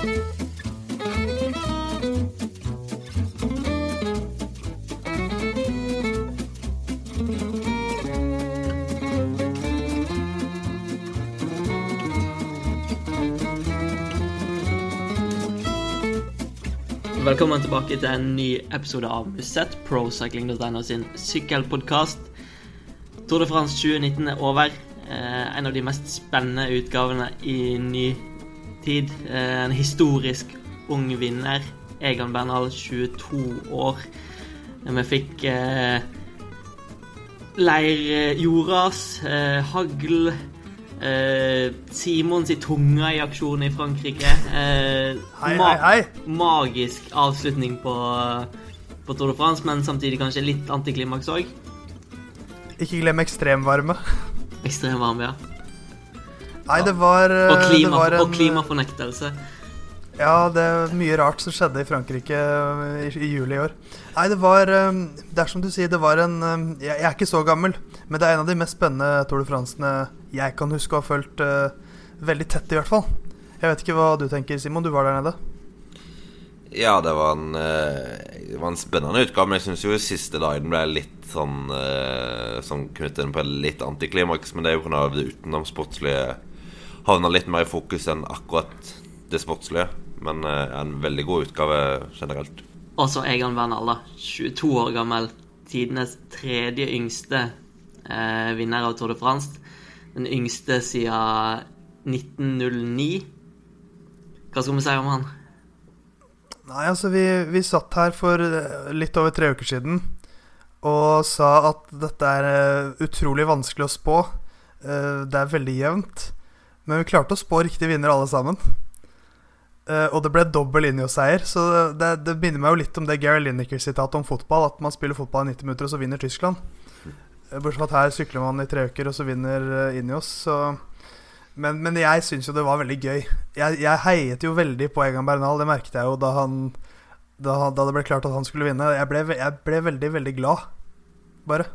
Velkommen tilbake til en ny episode av Musett, procycling.no sin sykkelpodkast. Tour de France 2019 er over. Eh, en av de mest spennende utgavene i ny tid. Eh, en historisk ung vinner. Egan Bernal, 22 år. Vi fikk eh, leirjordas, eh, hagl Eh, Simons i tunga i aksjon i Frankrike. Eh, Hei, hei, hei. Magisk avslutning på, på Tour de France, men samtidig kanskje litt antiklimaks òg. Ikke glem ekstremvarme. Ekstremvarme, ja. Nei, det var, eh, Og, klima, det var en, og klimafornektelse. Ja, det er mye rart som skjedde i Frankrike eh, i, i juli i år. Nei, det var Dersom Det er som du sier, det var en eh, Jeg, jeg er ikke så gammel, men det er en av de mest spennende Tour de Francene jeg kan huske å ha fulgt uh, veldig tett, i hvert fall. Jeg vet ikke hva du tenker, Simon. Du var der nede. Ja, det var en, eh, det var en spennende utgave, men jeg syns jo siste dagen ble litt sånn eh, Som knyttet inn på et litt antiklimaks, men det er jo pga. det utenomsportslige havna litt mer i fokus enn akkurat det sportslige. Men eh, en veldig god utgave generelt. Og så Egan Wernal, 22 år gammel. Tidenes tredje yngste eh, vinner av Tour de France. Den yngste siden 1909. Hva skal vi si om han? Nei, altså, vi, vi satt her for eh, litt over tre uker siden og sa at dette er eh, utrolig vanskelig å spå. Eh, det er veldig jevnt. Men vi klarte å spå riktig vinner alle sammen. Uh, og det ble dobbel Linjo-seier, så det, det minner meg jo litt om det Gary Lineker-sitatet om fotball. At man spiller fotball i 90 minutter, og så vinner Tyskland. Eh, Bortsett fra at her sykler man i tre uker, og så vinner uh. Så men, men jeg syns jo det var veldig gøy. Jeg, jeg heiet jo veldig på Egan Bernal. Det merket jeg jo da, han, da, da det ble klart at han skulle vinne. Jeg ble, jeg ble veldig, veldig glad, bare.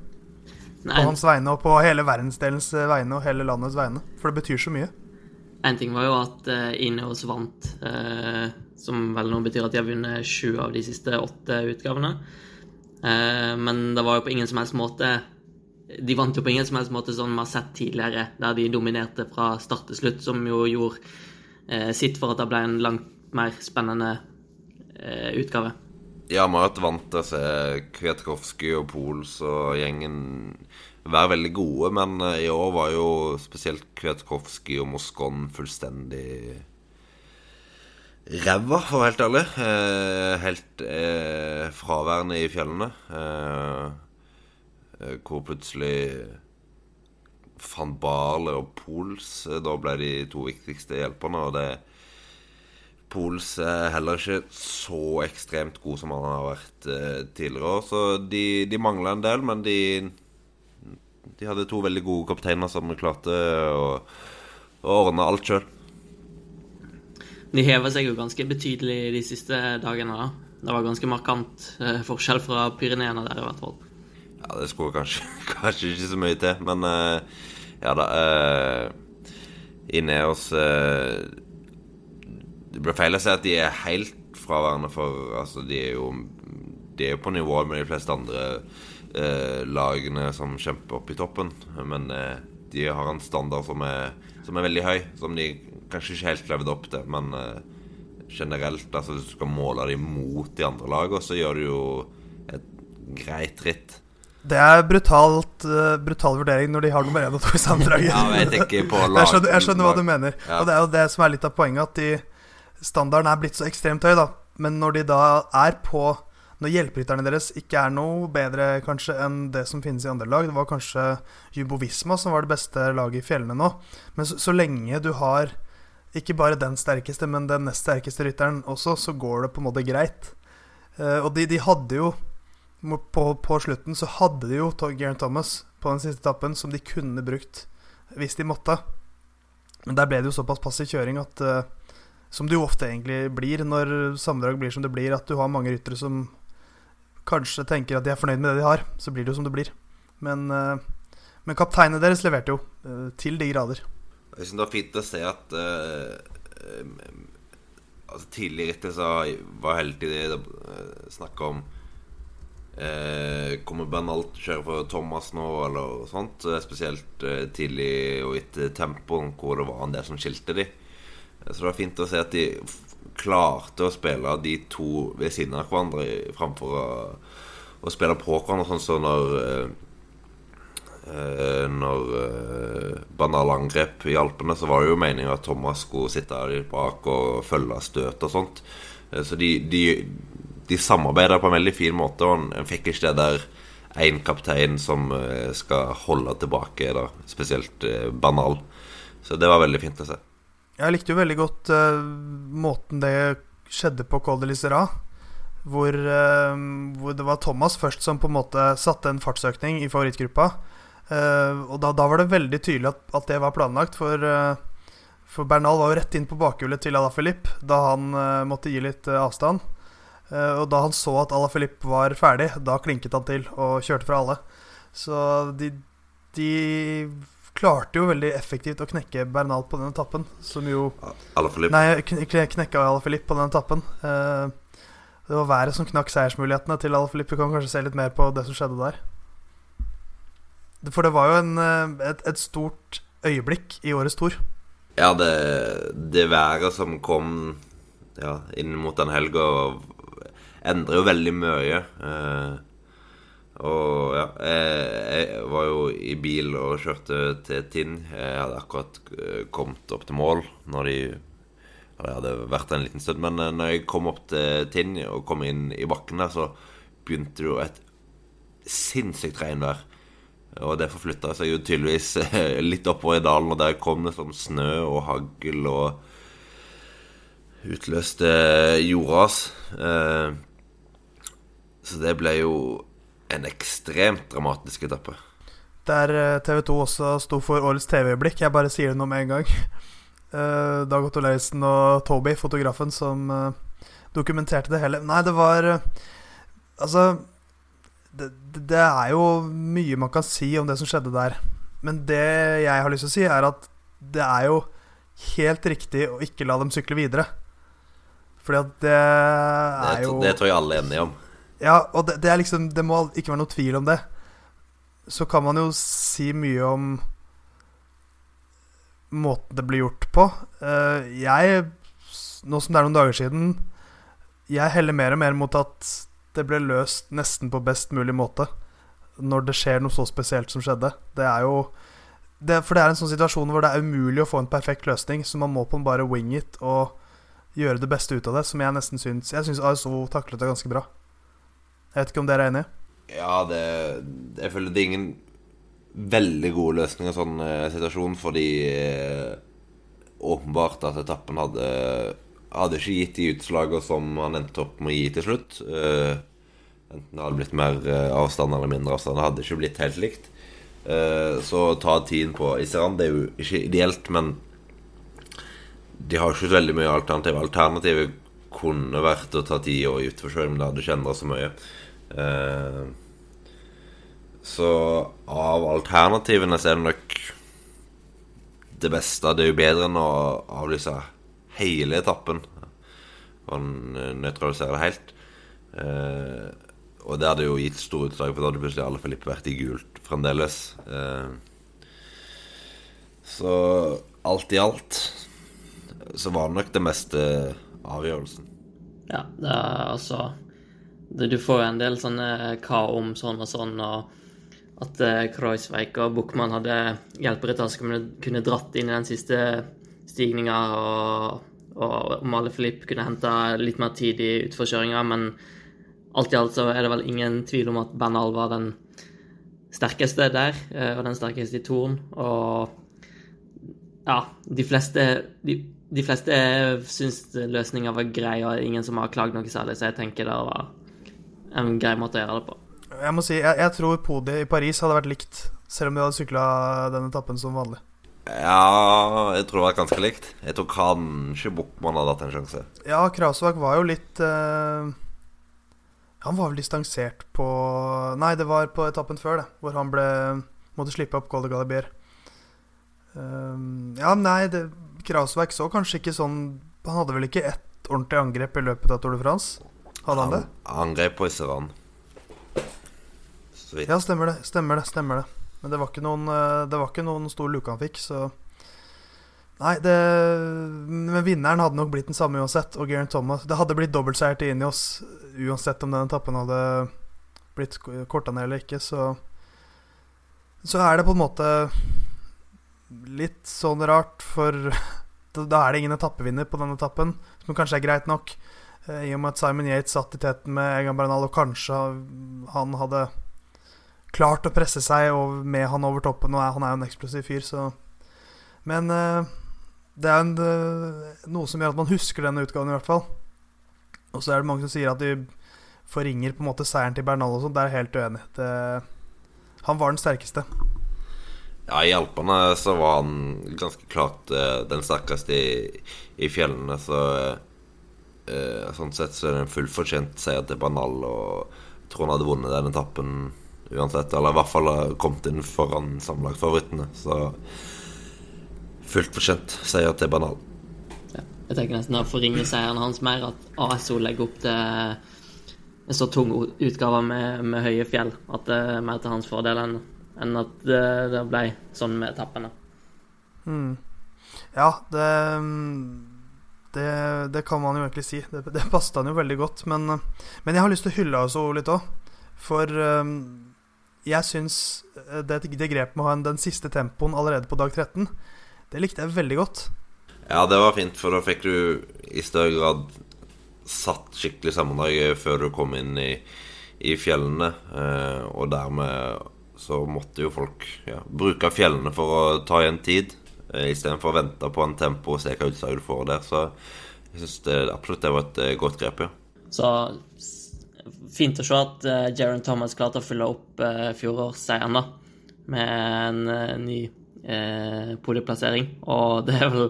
På hans vegne og på hele verdensdelens eh, vegne og hele landets vegne. For det betyr så mye. En ting var jo at uh, Ineos vant, eh, som vel nå betyr at de har vunnet sju av de siste åtte utgavene. Eh, men det var jo på ingen som helst måte De vant jo på ingen som helst måte sånn vi har sett tidligere, der de dominerte fra start til slutt, som jo gjorde eh, sitt for at det ble en langt mer spennende eh, utgave. Ja, vi har hatt vant til å se Kwiatkowski og Pols og gjengen være veldig gode, men eh, i år var jo spesielt Kwiatkowski og Moskon fullstendig ræva, for å være helt ærlig. Eh, helt eh, fraværende i fjellene. Eh, eh, hvor plutselig van Barle og Pols eh, Da ble de to viktigste hjelperne, og det Pols er heller ikke så ekstremt god som han har vært eh, tidligere år. Så de, de mangla en del, men de De hadde to veldig gode kapteiner som klarte å, å ordne alt sjøl. De hever seg jo ganske betydelig de siste dagene. da. Det var ganske markant eh, forskjell fra Pyreneene der, i hvert fall. Ja, det skulle kanskje, kanskje ikke så mye til, men eh, ja da uh, hos uh, Det blir feil å si at de er helt fraværende, for altså, de er jo De er jo på nivå med de fleste andre eh, lagene som kjemper opp i toppen, men eh, de har en standard som er, som er veldig høy, som de kanskje ikke helt levde opp til, men eh, generelt, altså hvis du skal måle dem mot de andre lagene, så gjør du jo et greit ritt. Det er brutalt, uh, brutal vurdering når de har nummer én og to i sammendraget. Ja, men jeg jeg, skjønner, jeg skjønner hva du mener. Ja. Og det er jo det som er litt av poenget, at de, standarden er blitt så ekstremt høy, da. Men når de da er på Når hjelperytterne deres ikke er noe bedre kanskje enn det som finnes i andre lag Det var kanskje Jumbo Visma som var det beste laget i fjellene nå. Men så, så lenge du har ikke bare den sterkeste, men den nest sterkeste rytteren også, så går det på en måte greit. Eh, og de, de hadde jo på, på slutten så hadde de jo Geraint Thomas på den siste etappen som de kunne brukt hvis de måtte. Men der ble det jo såpass passiv kjøring at eh, Som det jo ofte egentlig blir når sammendrag blir som det blir, at du har mange ryttere som kanskje tenker at de er fornøyd med det de har. Så blir det jo som det blir. Men, eh, men kapteinet deres leverte jo eh, til de grader. Jeg synes det var fint å se at uh, altså, Tidligere i så var hele tiden uh, snakk om uh, Kommer Bernal til kjøre for Thomas nå, eller sånt? Spesielt uh, tidlig og etter tempoen, hvor det var en del som skilte de. Så det var fint å se at de klarte å spille de to ved siden av hverandre framfor å, å spille på hverandre, sånn som når Eh, når eh, Banal angrep i Alpene, så var det jo meninga at Thomas skulle sitte der bak og følge støt og sånt. Eh, så de, de, de samarbeida på en veldig fin måte, og en fikk ikke det der én kaptein som skal holde tilbake, da, spesielt Banal. Så det var veldig fint å se. Jeg likte jo veldig godt uh, måten det skjedde på Col de Lisera. Hvor, uh, hvor, det var Thomas først som på en måte satte en fartsøkning i favorittgruppa. Uh, og da, da, var det veldig tydelig at, at det var planlagt, for, for Bernal var jo rett inn på bakhjulet til Ala Filip da han måtte gi litt avstand. og da han så at Ala Filip var ferdig, da klinket han til og kjørte fra alle. Så de, de klarte jo veldig effektivt å knekke Bernal på den etappen, som jo Nei, knekke Ala Filip på den etappen. det var været som knakk seiersmulighetene til Ala Filip. Vi kan kanskje se litt mer på det som skjedde der. For det var jo en, eh, et, et, stort øyeblikk i årets tour. Ja, det, det været som kom ja, inn mot den helga, endrer jo veldig mye. Eh, og ja, jeg, jeg, var jo i bil og kjørte til Tinn. Jeg hadde akkurat eh, kommet opp til mål når de Det hadde vært en liten stund. Men eh, når jeg kom opp til Tinn og kom inn i bakken der, så begynte det jo et sinnssykt regnvær. Og det forflytta seg jo tydeligvis eh, litt oppover i dalen, og der kom det sånn snø og hagl og utløste jordras. Så det ble jo en ekstremt dramatisk etappe. Der eh, TV 2 også sto for årets TV-øyeblikk. Jeg bare sier det nå med en gang. Dag Otto Leisen og Toby, fotografen, som dokumenterte det hele. Nei, det var Altså det, det, er jo mye man kan si om det som skjedde der. Men det jeg har lyst til å si, er at det er jo helt riktig å ikke la dem sykle videre. Fordi at det er jo Det tror jeg alle er enige om. Ja, og det, det, er liksom Det må ikke være noe tvil om det. Så kan man jo si mye om måten det blir gjort på. Eh, jeg, nå som det er noen dager siden, jeg heller mer og mer mot at det ble løst nesten på best mulig måte når det skjer noe så spesielt som skjedde. Det er jo det, For det er en sånn situasjon hvor det er umulig å få en perfekt løsning, så man må på en bare wing it og gjøre det beste ut av det, som jeg nesten syns Jeg syns ASO taklet det ganske bra. Jeg vet ikke om dere er enige? Ja, det Jeg føler det er ingen veldig gode løsninger i sånn uh, situasjon, fordi uh, åpenbart at etappen hadde hadde ikke gitt de utslagene som han endte opp med å gi til slutt. Uh, enten det hadde blitt mer uh, avstand eller mindre avstand. Det hadde ikke blitt helt likt. Uh, så ta tiden på Iseran Det er jo ikke ideelt, men de har ikke veldig mye alternativ. Alternativet kunne vært å ta tid og utforkjøre, men det hadde ikke endra så mye. Så av alternativene så er det nok det beste. Det er jo bedre enn å avlyse hele etappen. Og eh, nøytralisere det helt. Eh, og det hadde jo gitt store utslag, for da hadde plutselig alle Filippe vært i gult fremdeles. Eh, så alt i alt så var det nok det meste avgjørelsen. Ja, det er altså Du får jo en del sånne hva om sånn og sånn, og at eh, Kreuzweig og Buchmann hadde hjelperyttere som kunne, kunne dratt inn i den siste stigninga, og, og om alle Filip kunne henta litt mer tid i utforkjøringa, men alt i alt så er det vel ingen tvil om at Bernal var den sterkeste der, eh, og den sterkeste i Torn. Og ja, de fleste de, de fleste syns løsninga var grei, og ingen som har klagd noe særlig, så jeg tenker det var en grei måte å gjøre det på. Jeg må si, jeg, jeg tror podiet i Paris hadde vært likt, selv om de hadde sykla den etappen som vanlig. Ja, jeg tror det var ganske likt. Jeg tror kanskje Buchmann hadde hatt en sjanse. Ja, Krasovak var jo litt uh, Han var vel distansert på Nei, det var på etappen før, det. Hvor han ble måtte slippe opp Golde Galibier. Uh, ja, nei, det, Krasovak så kanskje ikke sånn Han hadde vel ikke ett ordentlig angrep i løpet av Tour de France? Hadde han det? Angrep på Iseran. Ja, stemmer det. Stemmer det. stemmer det Men det var ikke noen, eh, det var ikke noen stor luke han fikk, så Nei, det Men vinneren hadde nok blitt den samme uansett. Og Garen Thomas Det hadde blitt dobbeltseier til Inios uansett om den etappen hadde blitt korta ned eller ikke, så Så er det på en måte litt sånn rart, for da er det ingen etappevinner på denne etappen, som kanskje er greit nok. Eh, I og med at Simon Yates satt i teten med Egan Bernal, og kanskje han hadde klart å presse seg med han over toppen. Og han er jo en eksplosiv fyr, så Men eh, det er en, eh, noe som gjør at man husker denne utgaven, i hvert fall. Og så er det mange som sier at de forringer på en måte seieren til Bernal og sånn. Det er jeg helt uenig. Det, han var den sterkeste. Ja, i Alpene så var han ganske klart den sterkeste i, i fjellene, så eh, Sånn sett så er det en fullfortjent seier til Banal, og jeg tror han hadde vunnet den etappen uansett. Eller i hvert fall kommet inn foran sammenlagtfavorittene, så fullt fortjent seier til Banal. Jeg tenker nesten å forringe seieren hans mer at ASO legger opp til en så tung utgave med, med høye fjell. At det er mer til hans fordel enn enn at det, det ble sånn med etappene. Mm. Ja, det, det Det kan man jo egentlig si. Det, det passet han jo veldig godt. Men, men jeg har lyst til å hylle Aso litt òg. For um, jeg syns det, det grepet med å ha den siste tempoen allerede på dag 13, det likte jeg veldig godt. Ja, det var fint, for da fikk du i større grad satt skikkelig sammendrag før du kom inn i, i fjellene. Eh, og dermed så måtte jo folk ja, bruke fjellene for å ta igjen tid, eh, istedenfor å vente på en tempo og se hva utslag du får der. Så jeg syns absolutt det var et eh, godt grep, ja. Så fint å se at uh, Jaron Thomas klarte å fylle opp uh, fjorårsseieren da, med en eh, ny uh, podieplassering. Og det er vel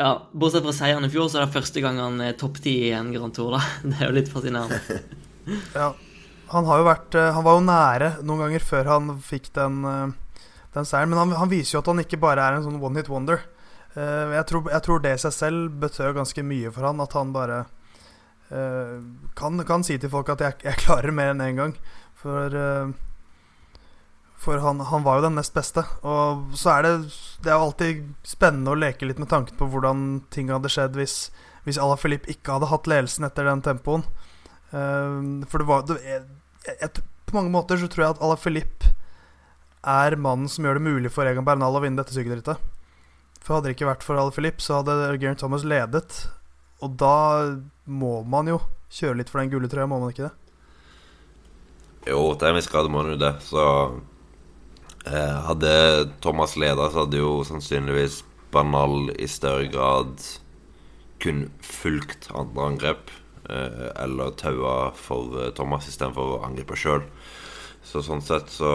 Ja, bortsett fra seieren i fjor, så er det første gang han er topp ti i en Grand Tour, da. Det er jo litt fascinerende. Ja, han har jo vært eh, Han var jo nære noen ganger før han fikk den, eh, den seieren. Men han, han viser jo at han ikke bare er en sånn one hit wonder. Uh, Jeg tror, jeg tror det i seg selv betød ganske mye for han. At han bare uh, kan, kan si til folk at jeg, jeg klarer mer enn én en gang. For, uh, for han, han var jo den nest beste. Og så er det Det er jo alltid spennende å leke litt med tanken på hvordan ting hadde skjedd hvis, hvis Ala Filip ikke hadde hatt ledelsen etter den tempoen. For det var det, jeg, På mange måter så tror jeg at Ala Filip er mannen som gjør det mulig for Egan Bernal å vinne dette sykkelrittet. For hadde det ikke vært for alle Filip, så hadde Geraint Thomas ledet. Og da må man jo kjøre litt for den gule trøya, må man ikke det? Jo, til en viss grad må man jo det. Så eh, hadde Thomas leda, så hadde jo sannsynligvis Banal i større grad kun fulgt andre angrep. Eh, eller taua for eh, Thomas istedenfor å angripe sjøl. Så sånn sett så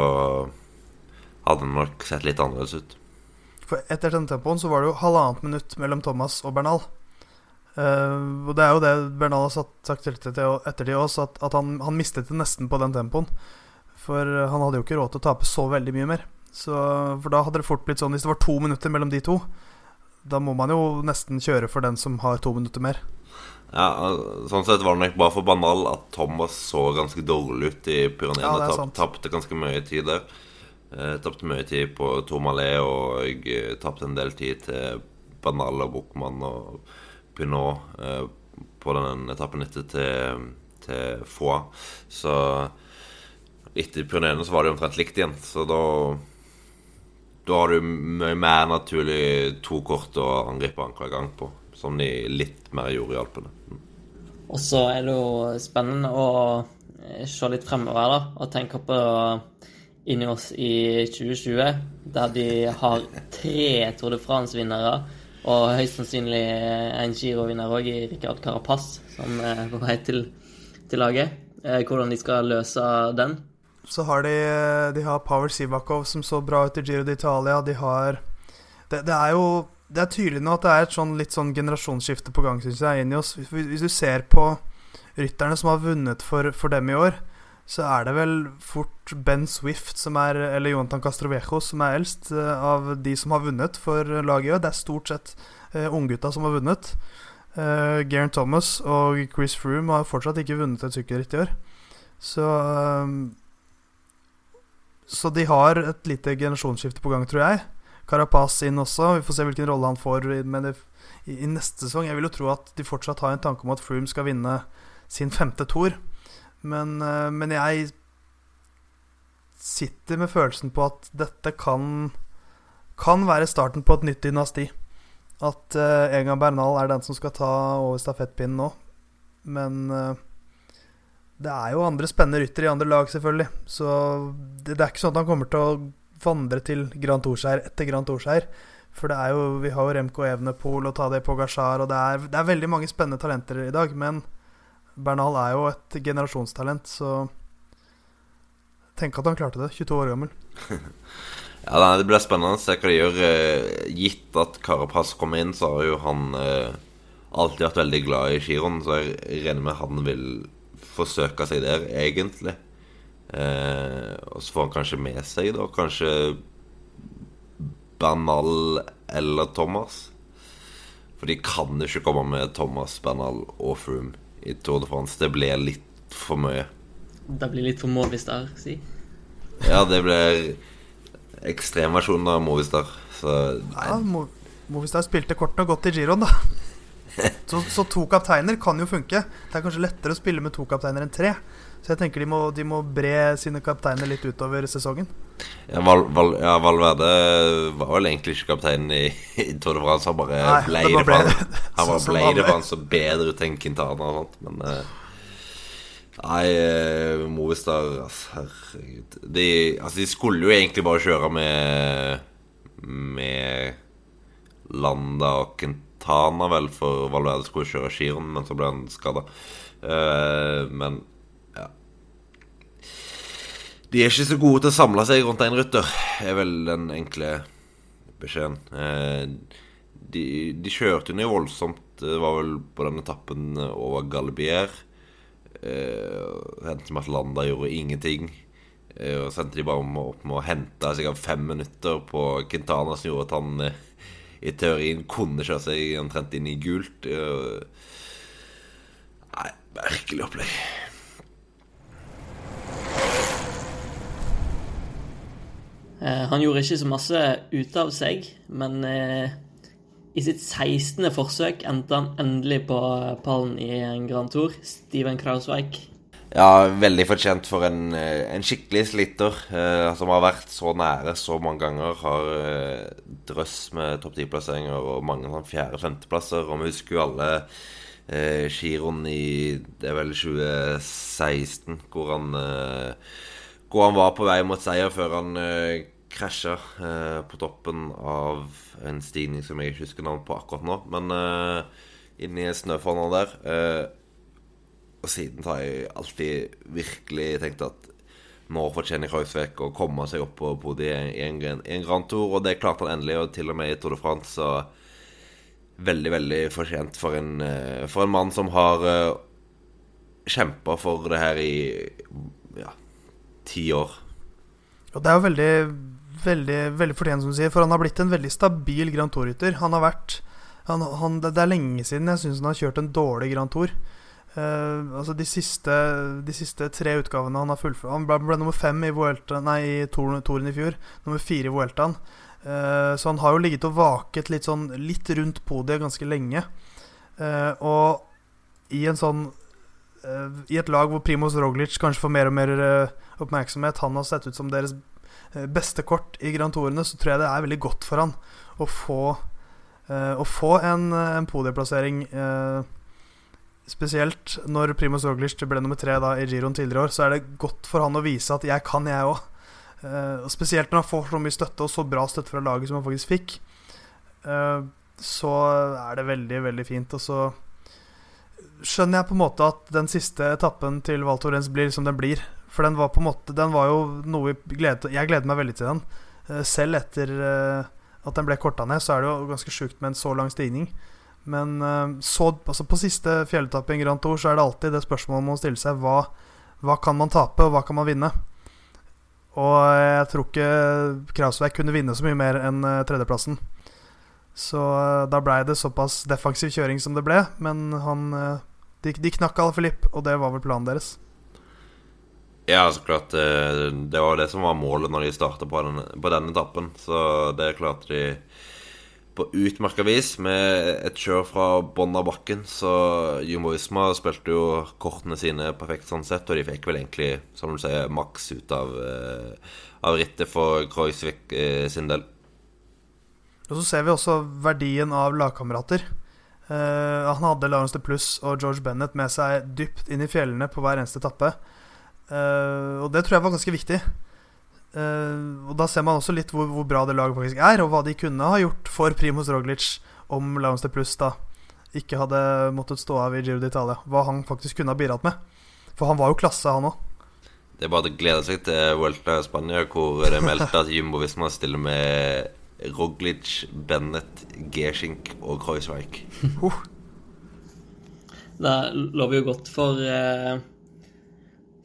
hadde nok sett litt annerledes ut. For etter den tempoen så var det jo halvannet minutt mellom Thomas og Bernal. Uh, og det er jo det Bernal har satt, sagt til ettertid også, at, at han, han mistet det nesten på den tempoen. For eh, han hadde jo ikke råd til å tape så veldig mye mer. Så, for da hadde det fort blitt sånn Hvis det var to minutter mellom de to, da må man jo nesten kjøre for den som har to minutter mer. Ja, Sånn sett var det nok bare for banal at Thomas så ganske dårlig ut i Ja, Pyreneene. sant. tapte ganske mye tid der. Eh, tapte mye tid på Tomalé, og jeg eh, tapte en del tid til Banal og Buchmann og Pinot eh, på den etappen etter til, til Foix. Så etter Pyreneene så var det omtrent likt igjen. Så da Da har du mye mer naturlig to kort å angripe hver gang på. Som de litt mer gjorde i Alpene. Og så er det jo spennende å se litt fremover da, og tenke på inni oss i 2020, der de har tre Tour de France-vinnere, og høyst sannsynlig en Giro-vinner òg, i Ricard Carapaz, som er på vei til, til laget. Eh, Hvordan de skal løse den. Så har de, de har Power Sivakov som så bra ut i Giro d'Italia. De har det, det er jo Det er tydelig nå at det er et sånn litt sånn generasjonsskifte på gang, syns jeg, inni oss. Hvis, hvis du ser på rytterne som har vunnet for, for dem i år, så er det vel fort Ben Swift som er Eller Jonathan Castrovejo som er eldst eh, av de som har vunnet for laget i år. Det er stort sett uh, unggutta som har vunnet. Uh, Garen Thomas og Chris Froome har fortsatt ikke vunnet et sykkelritt i år. Så um, Så de har et lite generasjonsskifte på gang, tror jeg. Carapaz inn også. Vi får se hvilken rolle han får med det, i, i, neste sesong. Jeg vil jo tro at de fortsatt har en tanke om at Froome skal vinne sin femte tour. Men, uh, men jeg sitter med følelsen på at dette kan kan være starten på et nytt dynasti. At uh, Egan Bernal er den som skal ta over stafettpinnen nå. Men uh, det er jo andre spennende ryttere i andre lag, selvfølgelig. Så det, det, er ikke sånn at han kommer til å vandre til Grand Tour-seier etter Grand Tour-seier. For det er jo, vi har jo Remco Evenepool og Tadej Pogasjar, og det er, det er veldig mange spennende talenter i dag. Men Bernal er jo et generasjonstalent, så Tenk at han klarte det, 22 år gammel. Ja, Det blir spennende å se hva de gjør. Eh, gitt at Carapaz kommer inn, så har jo han eh, alltid vært veldig glad i giroen, så jeg regner med han vil forsøke seg der, egentlig. Eh, og så får han kanskje med seg, da, kanskje Bernal eller Thomas. For de kan ikke komme med Thomas, Bernal og Froome i Tour de France. Det ble litt for mye. Det blir litt for Movistar, si. Ja, det blir ekstremversjonen av Movistar. Så Ja, Mo Movistar spilte kortene godt i giroen, da. Så, så, to kapteiner kan jo funke. Det er kanskje lettere å spille med to kapteiner enn tre. Så jeg tenker de må, de må bre sine kapteiner litt utover sesongen. Ja, Val, Val, ja, Valverde var vel egentlig ikke kaptein i, i Tour de France. Han bare Nei, ble det for han. Han bare ble det for han så bedre ut enn Quintana og sånt. Men uh, Nei, eh, Movistar altså, Herregud. De, altså, de skulle jo egentlig bare kjøre med Med Landa og Quintana, vel, for Valverde skulle kjøre skiren, men så ble han skada. Uh, eh, men De er ikke så gode til å samle seg rundt en rytter, er vel den enkle beskjeden. Uh, de, de kjørte jo ned voldsomt, det var vel på den etappen over Galibier. Eh, at Landa gjorde ingenting. Eh, og så endte de bare opp med å hente sikkert fem minutter på Quintana, som gjorde at han eh, i teorien kunne kjøre seg omtrent inn i gult. Eh, nei, merkelig opplegg. Han gjorde ikke så masse ut av seg, men i sitt 16. forsøk endte han endelig på pallen i en Grand Tour. Steven Krausweik. Ja, veldig fortjent for en, en skikkelig sliter eh, som har vært så nære så mange ganger. Har eh, drøss med topp ti-plasseringer og mange sånn fjerde-femteplasser. Og vi husker jo alle eh, giroen i det er vel 2016, hvor han, eh, hvor han var på vei mot seier før han eh, krasja eh, på toppen av en stigning som jeg ikke husker navnet på akkurat nå. Men eh, inni snøfonna der. Eh, og siden har jeg alltid virkelig tenkt at nå fortjener Kreuzvek å komme seg opp på podiet i en, en Grand Tour, og det klarte han endelig, og til og med i Tour de France. Så veldig, veldig fortjent for en, eh, for en mann som har eh, kjempa for det her i ja, ti år. Og det er jo veldig veldig, veldig fortjent, som du sier. For han har blitt en veldig stabil Grand Tour-rytter. Han har vært han, han, Det er lenge siden jeg syns han har kjørt en dårlig Grand Tour. Uh, altså de siste, de siste, tre utgavene han har fullført Han ble, ble, nummer fem i, Vuelta, nei, i Toren i fjor. Nummer fire i Vueltaen. Uh, så han har jo ligget og vaket litt, sånn, litt rundt podiet ganske lenge. Uh, og i en sånn I et lag hvor Primoz Roglic kanskje får mer og mer oppmerksomhet Han har sett ut som deres beste kort i Grand Tourene, så tror jeg det er veldig godt for han å få, uh, å få en, eh, en podieplassering. Uh, spesielt når Primoz Roglic ble nummer tre da, i Giroen tidligere år, så er det godt for han å vise at 'jeg kan, jeg òg'. Uh, spesielt når han får så mye støtte, og så bra støtte fra laget som han faktisk fikk. så er det veldig, veldig fint. Og så skjønner jeg på en måte at den siste etappen til Val Thorens blir som den blir. For den var på en måte Den var jo noe vi gledet Jeg gleder meg veldig til den. Eh, selv etter eh, at den ble korta ned, så er det jo ganske sjukt med en så lang stigning. Men eh, så, altså på siste fjelletappe i Grand Tour så er det alltid det spørsmålet man må stille seg. Hva, hva kan man tape, og hva kan man vinne? Og jeg tror ikke Krausveig kunne vinne så mye mer enn tredjeplassen. Så da blei det såpass defensiv kjøring som det ble. Men han De, de knakk Alaphilippe, og det var vel planen deres. Ja, så klart. Det, det var det som var målet når de starta på, på denne etappen. Så det klarte de på utmerka vis med et kjør fra bånn av bakken. Så Jumbo Visma spilte jo kortene sine perfekt sånn sett, og de fikk vel egentlig, som du sier, maks ut av, eh, av rittet for Kreuzvik eh, sin del. Og så ser vi også verdien av lagkamerater. Uh, han hadde Lawrence de Pluss og George Bennett med seg dypt inn i fjellene på hver eneste etappe. Eh, og det tror jeg var ganske viktig. Eh, og da ser man også litt hvor, hvor bra det laget faktisk er, og hva de kunne ha gjort for Primoz Roglic om Lawrence Plus da ikke hadde måttet stå av i Giro d'Italia. Hva han faktisk kunne ha bidratt med. For han var jo klasse, han òg. Det er bare å glede seg til Vuelta i Spania, hvor det er meldt at Jumbo Visma stiller med Roglic, Bennett, Gershink og Kreuzweig. Det lover jo godt for, eh,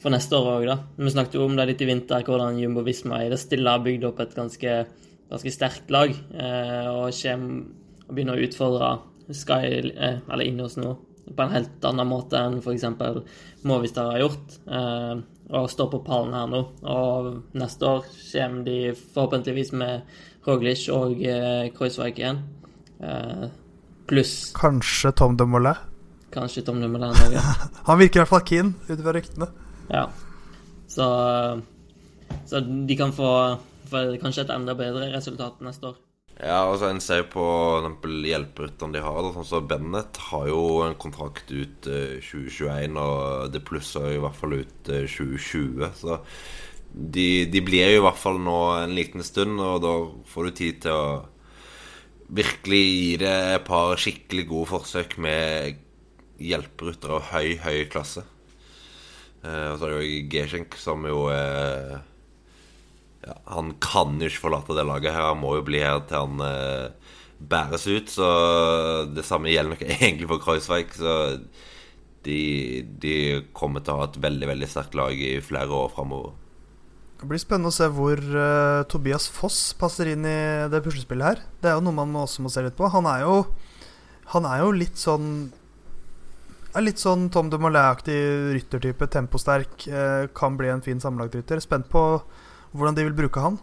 for neste år òg, da. Vi snakket jo om det litt i vinter, hvordan Jumbo Visma i det stille har bygd opp et ganske, ganske sterkt lag. Eh, og kommer og begynner å utfordre Sky, eh, eller Ineos nå, på en helt annen måte enn f.eks. Movistar har gjort. Eh, og står på pallen her nå. Og neste år kommer de forhåpentligvis med Roglic og eh, Kreuzweig igjen. Eh, pluss Kanskje Tom Dumoulin? Kanskje Tom Dumoulin òg. Ja. Han virker i hvert fall keen, ut fra ryktene. Ja. Så, så de kan få, få kanskje et enda bedre resultat neste år. Ja, altså En ser på hjelperytterne de har. Da, sånn som Bennett har jo en kontrakt ut eh, 2021, og det plusser i hvert fall ut eh, 2020. Så de, de blir jo i hvert fall nå en liten stund, og da får du tid til å virkelig gi det et par skikkelig gode forsøk med hjelperyttere av høy, høy klasse. Eh, og så er det jo Geschenk som jo er ja, Han kan jo ikke forlate det laget her. Han må jo bli her til han eh, bæres ut. Så det samme gjelder nok egentlig for Kreuzweig. Så de, de kommer til å ha et veldig veldig sterkt lag i flere år framover. Det blir spennende å se hvor uh, Tobias Foss passer inn i det puslespillet her. Det er jo noe man også må se litt på. Han er jo, han er jo litt sånn er Litt sånn Tom de Molay-aktig ryttertype. Temposterk. eh, kan bli en fin sammenlagtrytter. Spent på hvordan de vil bruke han.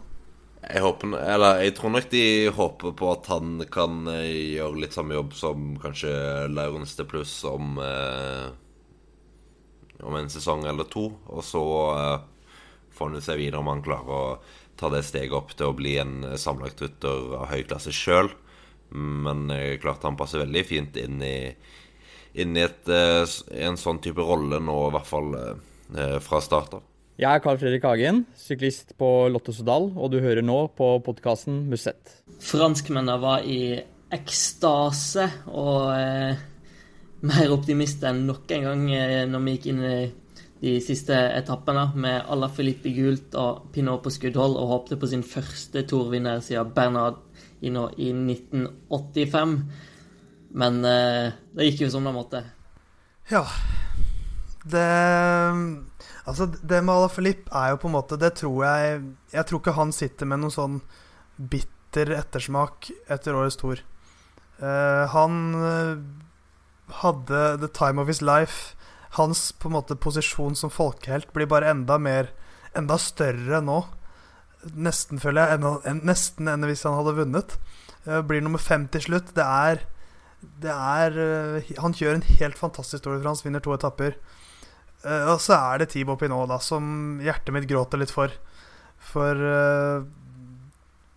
Jeg håper, eller jeg tror nok de håper på at han kan eh, gjøre litt samme jobb som kanskje Laurens de Pluss om eh, Om en sesong eller to. Og så eh, får han se videre om han klarer å ta det steget opp til å bli en sammenlagtrytter av høy klasse sjøl. Men eh, klart han passer veldig fint inn i Inn i et, eh, en sånn type rolle nå, i hvert fall eh, fra start av. Jeg er Carl Fredrik Hagen, syklist på Lotto Sodal, og du hører nå på podkasten Musett. Franskmennene var i ekstase og eh, mer optimist enn nok en gang eh, når vi gikk inn i de siste etappene med Ala Filippi gult og Pinot på skuddhold og håpte på sin første tourvinner siden Bernard Hinault i 1985. Men eh, det gikk jo som det måtte. Ja. Det Altså, det med Alaphilippe er jo på en måte Det tror jeg Jeg tror ikke han sitter med noen sånn bitter ettersmak etter årets tour. Uh, han eh, hadde the time of his life. Hans på en måte posisjon som folkehelt blir bare enda mer Enda større nå. Nesten, føler jeg. Enda, en, nesten enn hvis han hadde vunnet. Uh, blir nummer fem til slutt. Det er det er eh, Han kjører en helt fantastisk Tour de France, vinner to etapper. Uh, og så er det Thibaut Pinot, da, som hjertet mitt gråter litt for. For uh,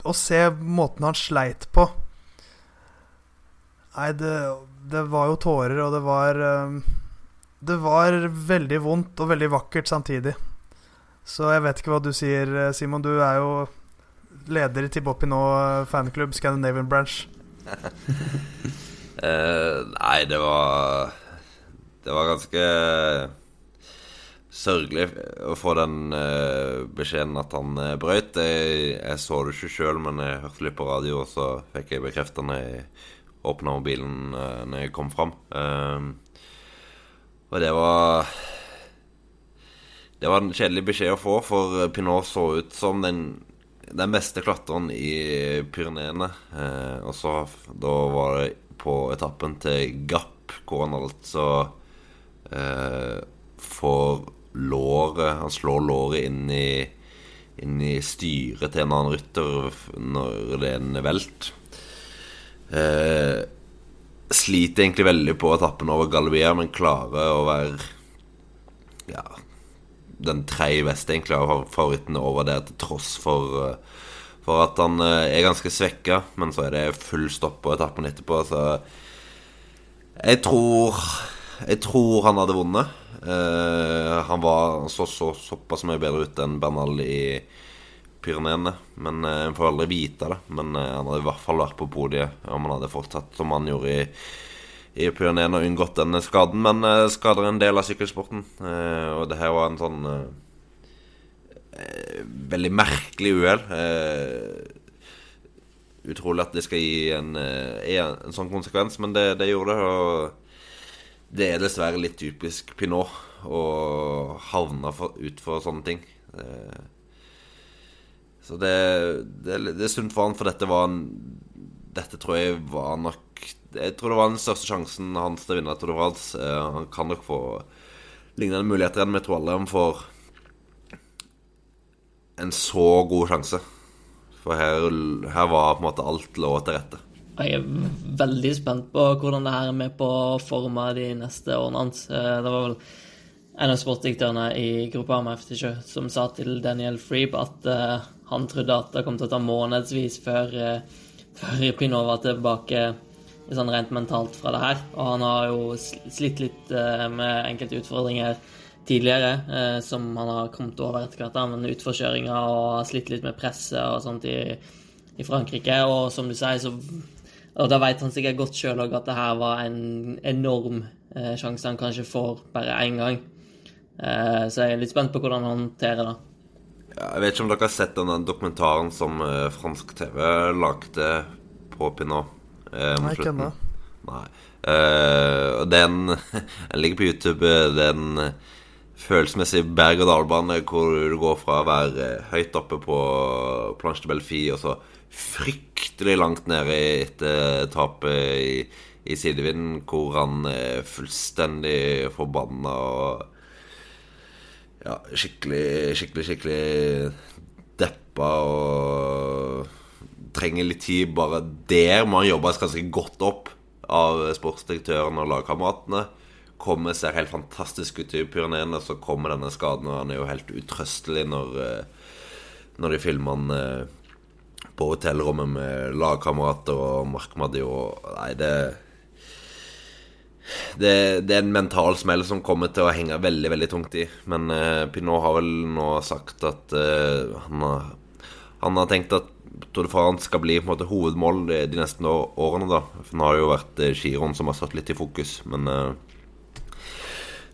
å se måten han sleit på Nei, det, det var jo tårer, og det var uh, Det var veldig vondt og veldig vakkert samtidig. Så jeg vet ikke hva du sier, Simon. Du er jo leder i Thibaut Pinot fanklubb, Scandinavian Branch. Eh, nei, det var Det var ganske sørgelig å få den eh, beskjeden at han eh, brøyt. Jeg, jeg så det ikke sjøl, men jeg hørte litt på radio, og så fikk jeg bekrefta når jeg åpna mobilen eh, når jeg kom fram. Eh, og det var Det var en kjedelig beskjed å få, for Pinot så ut som den den beste klatreren i Pyreneene. Eh, og så da var det på etappen til Gap, hvor han altså eh, får låret Han slår låret inn i, inn i styret til en annen rytter når det er en velt. Eh, sliter egentlig veldig på etappen over Galibier, men klarer å være ja, den tredje beste egentlig av favorittene over der, til tross for, eh, for at han eh, er ganske svekka. Men så er det full stopp på etappen etterpå, så jeg tror Jeg tror han hadde vunnet. Uh, han var så, så, såpass mye bedre ute enn Bernal i Pyreneene. Men uh, En får aldri vite det. Men uh, han hadde i hvert fall vært på podiet om han hadde fortsatt som han gjorde i i Pyreneene og unngått denne skaden. Men skader er en del av sykkelsporten. Og det her var en sånn veldig merkelig uhell. utrolig at det skal gi en, en, en sånn konsekvens, men det, det, gjorde det. Og det er dessverre litt typisk Pinot å havne for, utfor sånne ting. så det, det, det er sunt for han, for dette var en Dette tror jeg var nok jeg tror det var den største sjansen hans til å vinne Tour de. Eh, han kan nok få lignende muligheter enn vi tror alle han får en så god sjanse. For her, her, var på en måte alt lå til rette. Jeg er veldig spent på hvordan det her er med på å forme de neste årene hans. Eh, det var vel en av sportsdirektørene i gruppa med FTC som sa til Daniel Freeb at uh, han trodde at det kom til å ta månedsvis før, uh, før Pinot var tilbake sånn rent mentalt fra det her. Og han har jo slitt litt med enkelte utfordringer tidligere, uh, som han har kommet over etter hvert. Men utforkjøringa og har slitt litt med presset og sånt i, i Frankrike. Og som du sier, så Og da vet han sikkert godt sjøl òg at det her var en enorm uh, sjanse han kanskje får bare én gang. så jeg er litt spent på hvordan han håndterer det. Jeg vet ikke om dere har sett den dokumentaren som fransk TV lagde på Pinot. Eh, Nei, ikke ennå. Nei. Uh, den, den ligger på YouTube. Den følelsesmessig berg-og-dal-bane hvor du går fra å være høyt oppe på Planche de Belfi og så fryktelig langt nede etter tapet i, i sidevinden, hvor han er fullstendig forbanna og ja, skikkelig, skikkelig, skikkelig deppa og trenger litt tid. Bare der må han jobbes ganske godt opp av sportsdirektøren og lagkameratene. Kommer, ser helt fantastisk ut i Pyreneene, så kommer denne skaden. Og han er jo helt utrøstelig når, eh, når de filmer han eh, på hotellrommet med lagkamerater og Mark Madio. Nei, det, det, det er en mental smell som kommer til å henge veldig veldig tungt i. Men eh, Pinot har vel nå sagt at eh, han, har, han har tenkt at Tour de France skal bli på en måte hovedmål de, de neste årene. da For Nå har det jo vært eh, giroen som har stått litt i fokus, men eh,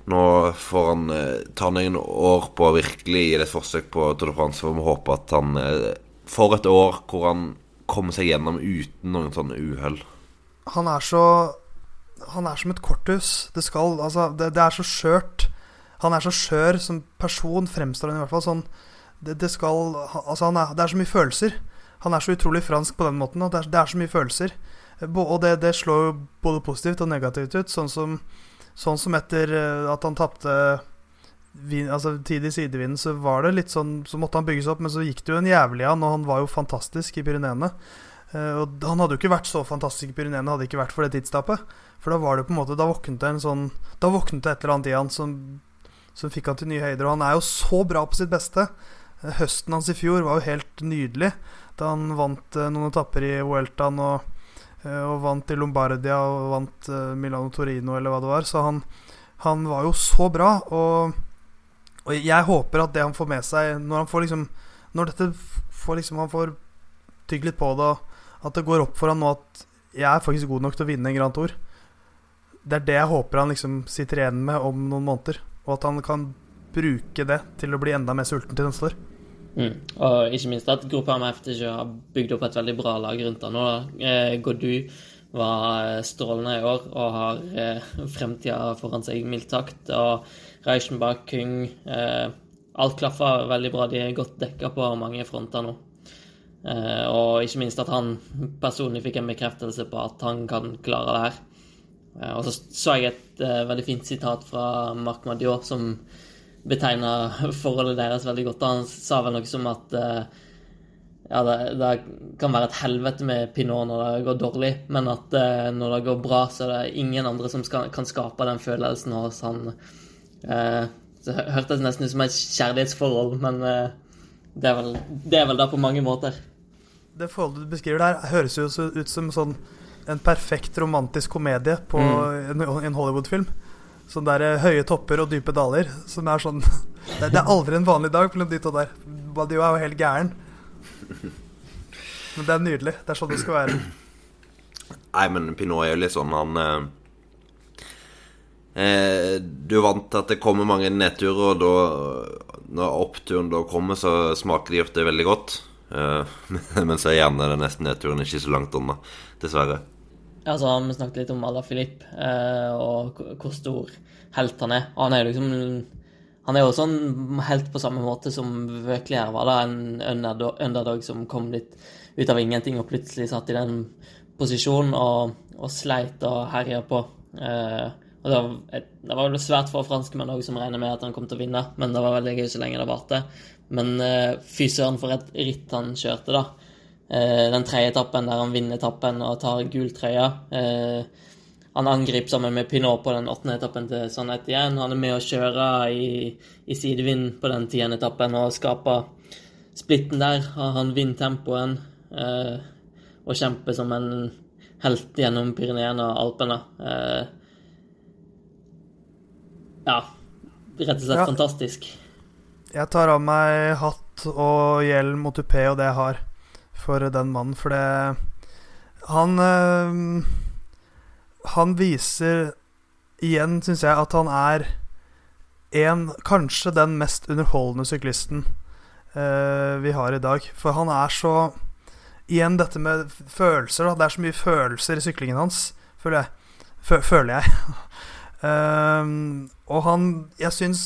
nå får han eh, ta noen år på å virkelig gi det et forsøk på Tour de France. For vi håper at han eh, får et år hvor han kommer seg gjennom uten noen sånne uhell. Han er så Han er som et korthus. Det skal Altså, det, det er så skjørt. Han er så skjør som person, fremstår han i hvert fall. Sånn det, det skal Altså, er, det er så mye følelser. Han er så utrolig fransk på den måten. Det er, det er så mye følelser. Og det, det, slår jo både positivt og negativt ut. Sånn som, sånn som etter eh, at han tapte altså, tid i sidevinden, så var det litt sånn Så måtte han bygges opp, men så gikk det jo en jævlig an, og han var jo fantastisk i Pyreneene. Uh, og han hadde jo ikke vært så fantastisk i Pyreneene hadde ikke vært for det tidstapet. For da var det på en måte Da våknet det sånn et eller annet i han som, som fikk han til nye høyder. Og han er jo så bra på sitt beste. Uh, høsten hans i fjor var jo helt nydelig da han vant noen etapper i Vueltaen og, og, vant i Lombardia og vant uh, Milano Torino, eller hva det var. Så han, han var jo så bra. Og, og, jeg håper at det han får med seg når han får liksom Når dette får liksom han får tygge litt på det, at det går opp for han nå at jeg er faktisk god nok til å vinne en Grand Tour. Det er det jeg håper han liksom sitter igjen med om noen måneder. Og at han kan bruke det til å bli enda mer sulten til neste år. Mm. Og ikke minst at gruppa med FTG har bygd opp et veldig bra lag rundt han nå. Eh, Godu var eh, strålende i år og har eh, fremtida foran seg, mildt sagt. Og Reichenbach, Kung eh, Alt klaffer veldig bra. De er godt dekka på mange fronter nå. Eh, og ikke minst at han personlig fikk en bekreftelse på at han kan klare det her. Eh, og så så jeg et eh, veldig fint sitat fra Marc Madiot som betegna forholdet deres veldig godt. Han sa vel noe som at eh, ja, det, det, kan være et helvete med Pinot når det går dårlig, men at eh, når det går bra, så er det ingen andre som skal, kan skape den følelsen hos han. Eh, så hørtes nesten ut som et kjærlighetsforhold, men eh, det, er vel, det er vel det på mange måter. Det forholdet du beskriver der, høres jo ut som sånn en perfekt romantisk komedie på mm. en, en Hollywood-film. Sånn der høye topper og dype daler. Som er sånn Det, det er aldri en vanlig dag mellom de to der. Badio er jo helt gæren. Men det er nydelig. Det er sånn det skal være. Nei, men Pinot er jo litt sånn Han eh, eh Du er vant til at det kommer mange nedturer, og da når oppturen da kommer, så smaker de ofte veldig godt. Eh, men så er gjerne den neste nedturen ikke så langt unna, dessverre. Altså, Vi snakket litt om Ala Filip eh, og hvor stor helt han er. Og han er jo liksom han er jo sånn helt på samme måte som her var da en underdog som kom litt ut av ingenting og plutselig satt i den posisjonen og, og sleit og herja på. Eh, og det var, et, det var svært få franskmenn òg som regner med at han kom til å vinne, men det var veldig gøy så lenge det varte. Men eh, fy søren for et ritt han kjørte, da. Eh, den tredje etappen der han vinner etappen og tar gul trøye. Eh, han angriper sammen med Pinot på den åttende etappen til Sannhet igjen. Han er med å kjøre i, i sidevind på den tiende etappen og skaper splitten der. Han vinner tempoen eh, og kjemper som en helt gjennom Pyreneene og Alpene. Ja, rett og slett ja. fantastisk. Jeg tar av meg hatt og hjelm og tupé og det jeg har for den mannen, for det Han øh, han viser igjen, syns jeg, at han er en, kanskje den mest underholdende syklisten uh, vi har i dag. For han er så Igjen dette med følelser. Da. Det er så mye følelser i syklingen hans, føler jeg. Fø føler jeg. uh, og han Jeg syns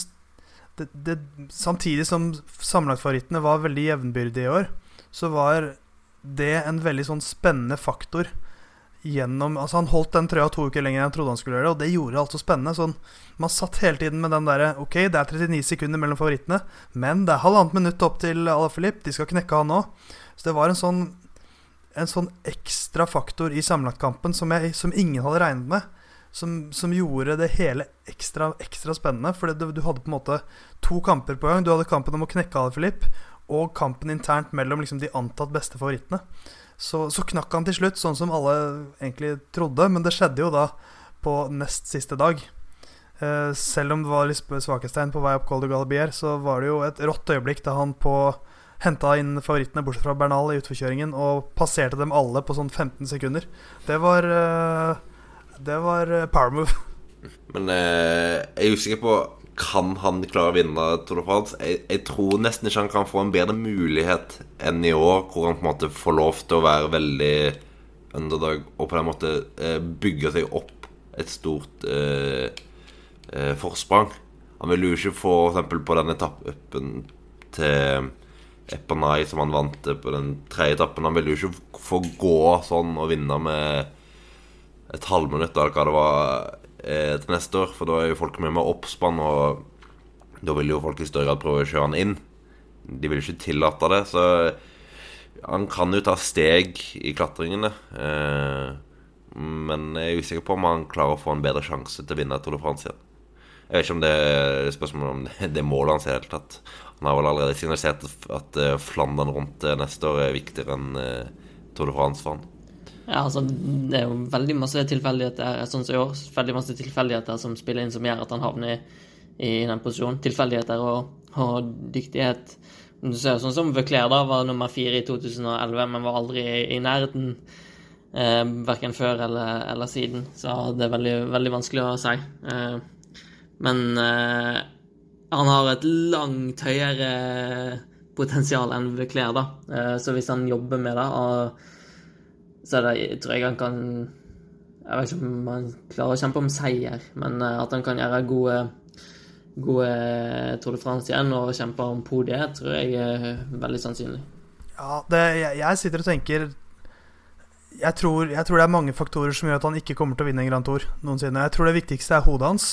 det, det, Samtidig som sammenlagtfavorittene var veldig jevnbyrdige i år, så var det en veldig sånn spennende faktor gjennom Altså, han holdt den trøya to uker lenger enn jeg trodde han skulle gjøre, det, og det gjorde alt så spennende. Sånn, man satt hele tiden med den derre Ok, det er 39 sekunder mellom favorittene, men det er halvannet minutt opp til Alaphilippe. De skal knekke han òg. Så det var en sånn En sånn ekstra faktor i sammenlagtkampen som, som ingen hadde regnet med. Som, som, gjorde det hele ekstra, ekstra spennende. For du, hadde på en måte to kamper på gang. Du hadde kampen om å knekke Alaphilippe og kampen internt mellom liksom, de antatt beste favorittene. Så, så, knakk han til slutt, sånn som alle egentlig trodde. Men det skjedde jo da på nest siste dag. Eh, selv om det var litt svakhetstegn på vei opp Col Galibier, så var det jo et rått øyeblikk da han på henta inn favorittene bortsett fra Bernal i utforkjøringen og passerte dem alle på sånn 15 sekunder. Det var eh, Det var power move. Men eh, jeg er usikker på kan han klare å vinne Tour de France? Jeg, jeg, tror nesten ikke han kan få en bedre mulighet enn i år, hvor han på en måte får lov til å være veldig underdog og på den måte eh, bygge seg opp et stort eh, eh, forsprang. Han vil jo ikke få f.eks. på den etappen til Epanai som han vant på den tredje etappen. Han vil jo ikke få gå sånn og vinne med et halvminutt eller hva det var eh, til neste år. For da er jo folk med med oppspann, og da vil jo folk i større grad prøve å kjøre han inn. De vil jo ikke tillate det, så han kan jo ta steg i klatringene. Eh, men jeg er usikker på om han klarer å få en bedre sjanse til å vinne Tour de France igjen. Jeg vet ikke om det er spørsmål om det, er målet hans i det hele tatt. Han har vel allerede signalisert at uh, Flandern rundt neste år er viktigere enn uh, Tour de France for han. Ja, altså, Det er jo veldig masse tilfeldigheter sånn som i år, veldig masse tilfeldigheter som spiller inn, som gjør at han havner i, i den posisjonen. Tilfeldigheter og, og dyktighet. Du ser jo sånn som Vøkler da, var nummer fire i 2011, men var aldri i, i nærheten. Eh, verken før eller, eller, siden. Så det er veldig, veldig vanskelig å si. Eh, men eh, han har et langt høyere potensial enn Vøkler, da. Eh, så hvis han jobber med det og så det, tror jeg han kan Jeg vet ikke om han klarer å kjempe om seier, men eh, at han kan gjøre gode, gode Tour de France igjen og kjempe om podiet, tror jeg er veldig sannsynlig. Ja, det, jeg, jeg sitter og tenker jeg tror, jeg tror det er mange faktorer som gjør at han ikke kommer til å vinne en Grand Tour noensinne. Jeg tror det viktigste er hodet hans.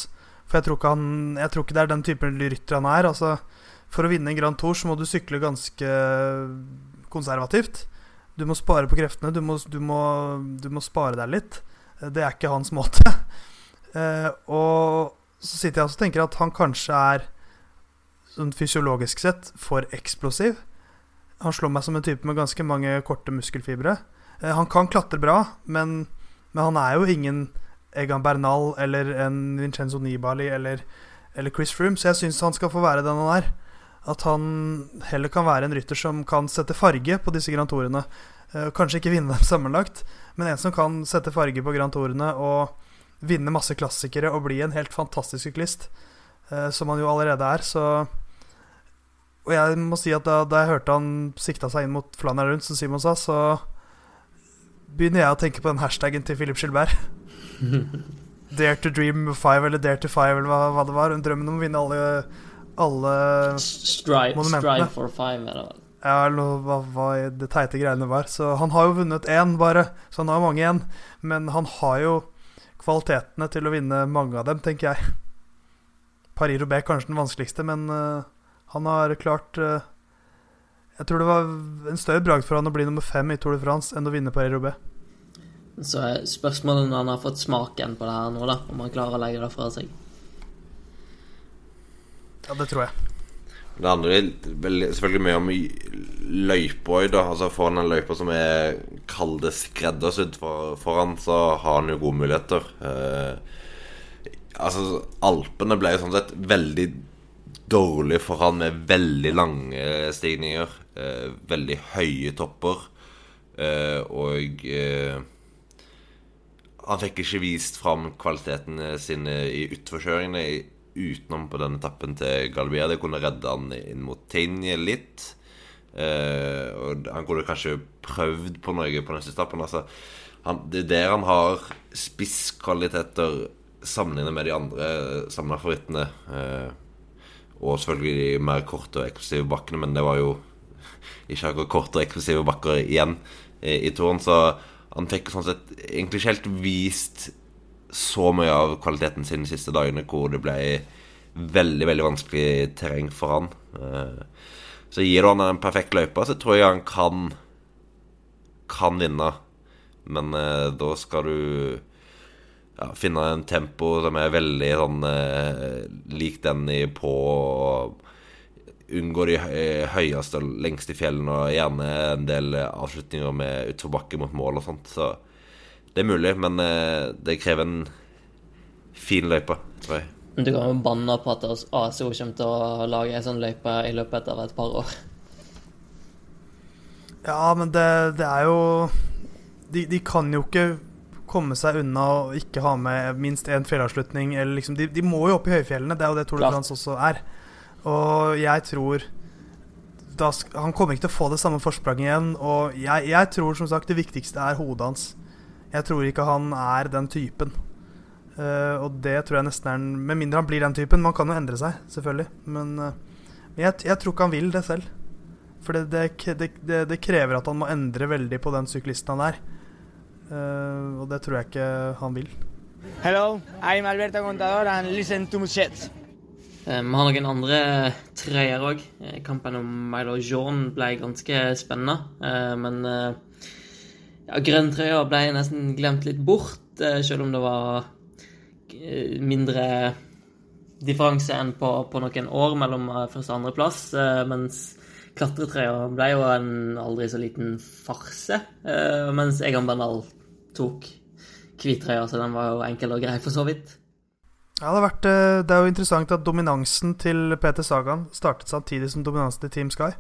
For jeg tror ikke, han, jeg tror ikke det er den typen rytter han er. Altså, for å vinne en Grand Tour så må du sykle ganske konservativt. Du må spare på kreftene. Du må, du må, du må spare deg litt. Det er ikke hans måte. Eh, og så sitter jeg og tenker at han kanskje er sånn fysiologisk sett for eksplosiv. Han slår meg som en type med ganske mange korte muskelfibre. Eh, han kan klatre bra, men, men, han er jo ingen Egan Bernal eller en Vincenzo Nibali eller, eller Chris Froome, så jeg syns han skal få være den han er. At han heller kan være en rytter som kan sette farge på disse Grand Tourene. Eh, kanskje ikke vinne dem sammenlagt, men en som kan sette farge på Grand Tourene og vinne masse klassikere og bli en helt fantastisk syklist, eh, som han jo allerede er. Så Og jeg må si at da, da jeg hørte han sikta seg inn mot Flandern rundt, som Simon sa, så begynner jeg å tenke på den hashtaggen til Philip Gilbert. Dare to dream five, eller Dare to five, eller hva, hva det var. Drømmen om å vinne alle, alle strive, monumentene. Strive for five, er det. Ja, eller hva, hva det teite greiene var. Så han har jo vunnet én, bare. Så han har jo mange igjen. Men han har jo kvalitetene til å vinne mange av dem, tenker jeg. Paris-Roubais kanskje den vanskeligste, men uh, han har klart uh, Jeg tror det var en større bragd for han å bli nummer fem i Tour de France enn å vinne Paris-Roubais. Så er spørsmålet når han har fått smaken på det her nå, da, om han klarer å legge det fra seg. Ja, det tror jeg. Det handler selvfølgelig mye om løypa òg, da. Altså Får han en løype som er kall det skreddersydd for, foran, så har han jo gode muligheter. Eh, altså Alpene ble jo sånn sett veldig dårlig for han med veldig lange stigninger. Eh, veldig høye topper. Eh, og eh, han fikk ikke vist fram kvalitetene sine i utforkjøringene utenom på den etappen til Galvia Det kunne redde han inn mot Tinje litt. Eh, og han kunne kanskje prøvd på noe på neste etappen. Altså, han, det er der han har spisskvaliteter sammenlignet med de andre samla favorittene. Eh, og selvfølgelig de mer korte og eksklusive bakkene, men det var jo ikke akkurat korte og eksklusive bakker igjen i, i turen. Så han fikk sånn sett egentlig ikke helt vist så mye av kvaliteten sin de siste dagene hvor det ble veldig veldig vanskelig terreng for han. Eh, så gir du han en perfekt løype, så tror jeg han kan kan vinne. Men eh, da skal du ja, finne en tempo som er veldig sånn eh, lik den i på Unngå de høyeste og lengste fjellene, og gjerne en del avslutninger med utforbakke mot mål og sånt. Så det er mulig, men eh, det krever en fin løype, tror jeg. Du kan jo banne på at ASO kommer til å lage ei sånn løype i løpet av et par år. Ja, men det, det er jo de, de, kan jo ikke komme seg unna å ikke ha med minst én fjellavslutning. Liksom, de, de, må jo opp i høyfjellene, det er jo det Tour de France også er. Og jeg tror da, Han kommer ikke til å få det samme forspranget igjen. Og jeg, jeg tror som sagt det viktigste er hodet hans. Jeg tror ikke han er den typen. Uh, og det tror jeg nesten er Med mindre han blir den typen. Man kan jo endre seg, selvfølgelig. Men, uh, men jeg, jeg, tror ikke han vil det selv. For det, det, det, det, krever at han må endre veldig på den syklisten han er. Uh, og det tror jeg ikke han vil. Hello, I'm Alberto Contador and listen to Muchet. Vi har noen andre treere òg. Kampen om Milo Jean ble ganske spennende. Men ja, grønntrøya ble nesten glemt litt bort, eh, selv om det var eh, mindre differanse enn på, på noen år mellom eh, første og andreplass. Mens klatretrøya ble jo en aldri så liten farse. Mens Egan Bernal tok hvittrøya, så den var jo enkel og grei for så vidt. Ja, det, vært, det, er jo interessant at dominansen til Peter Sagan startet samtidig som dominansen til Team Sky.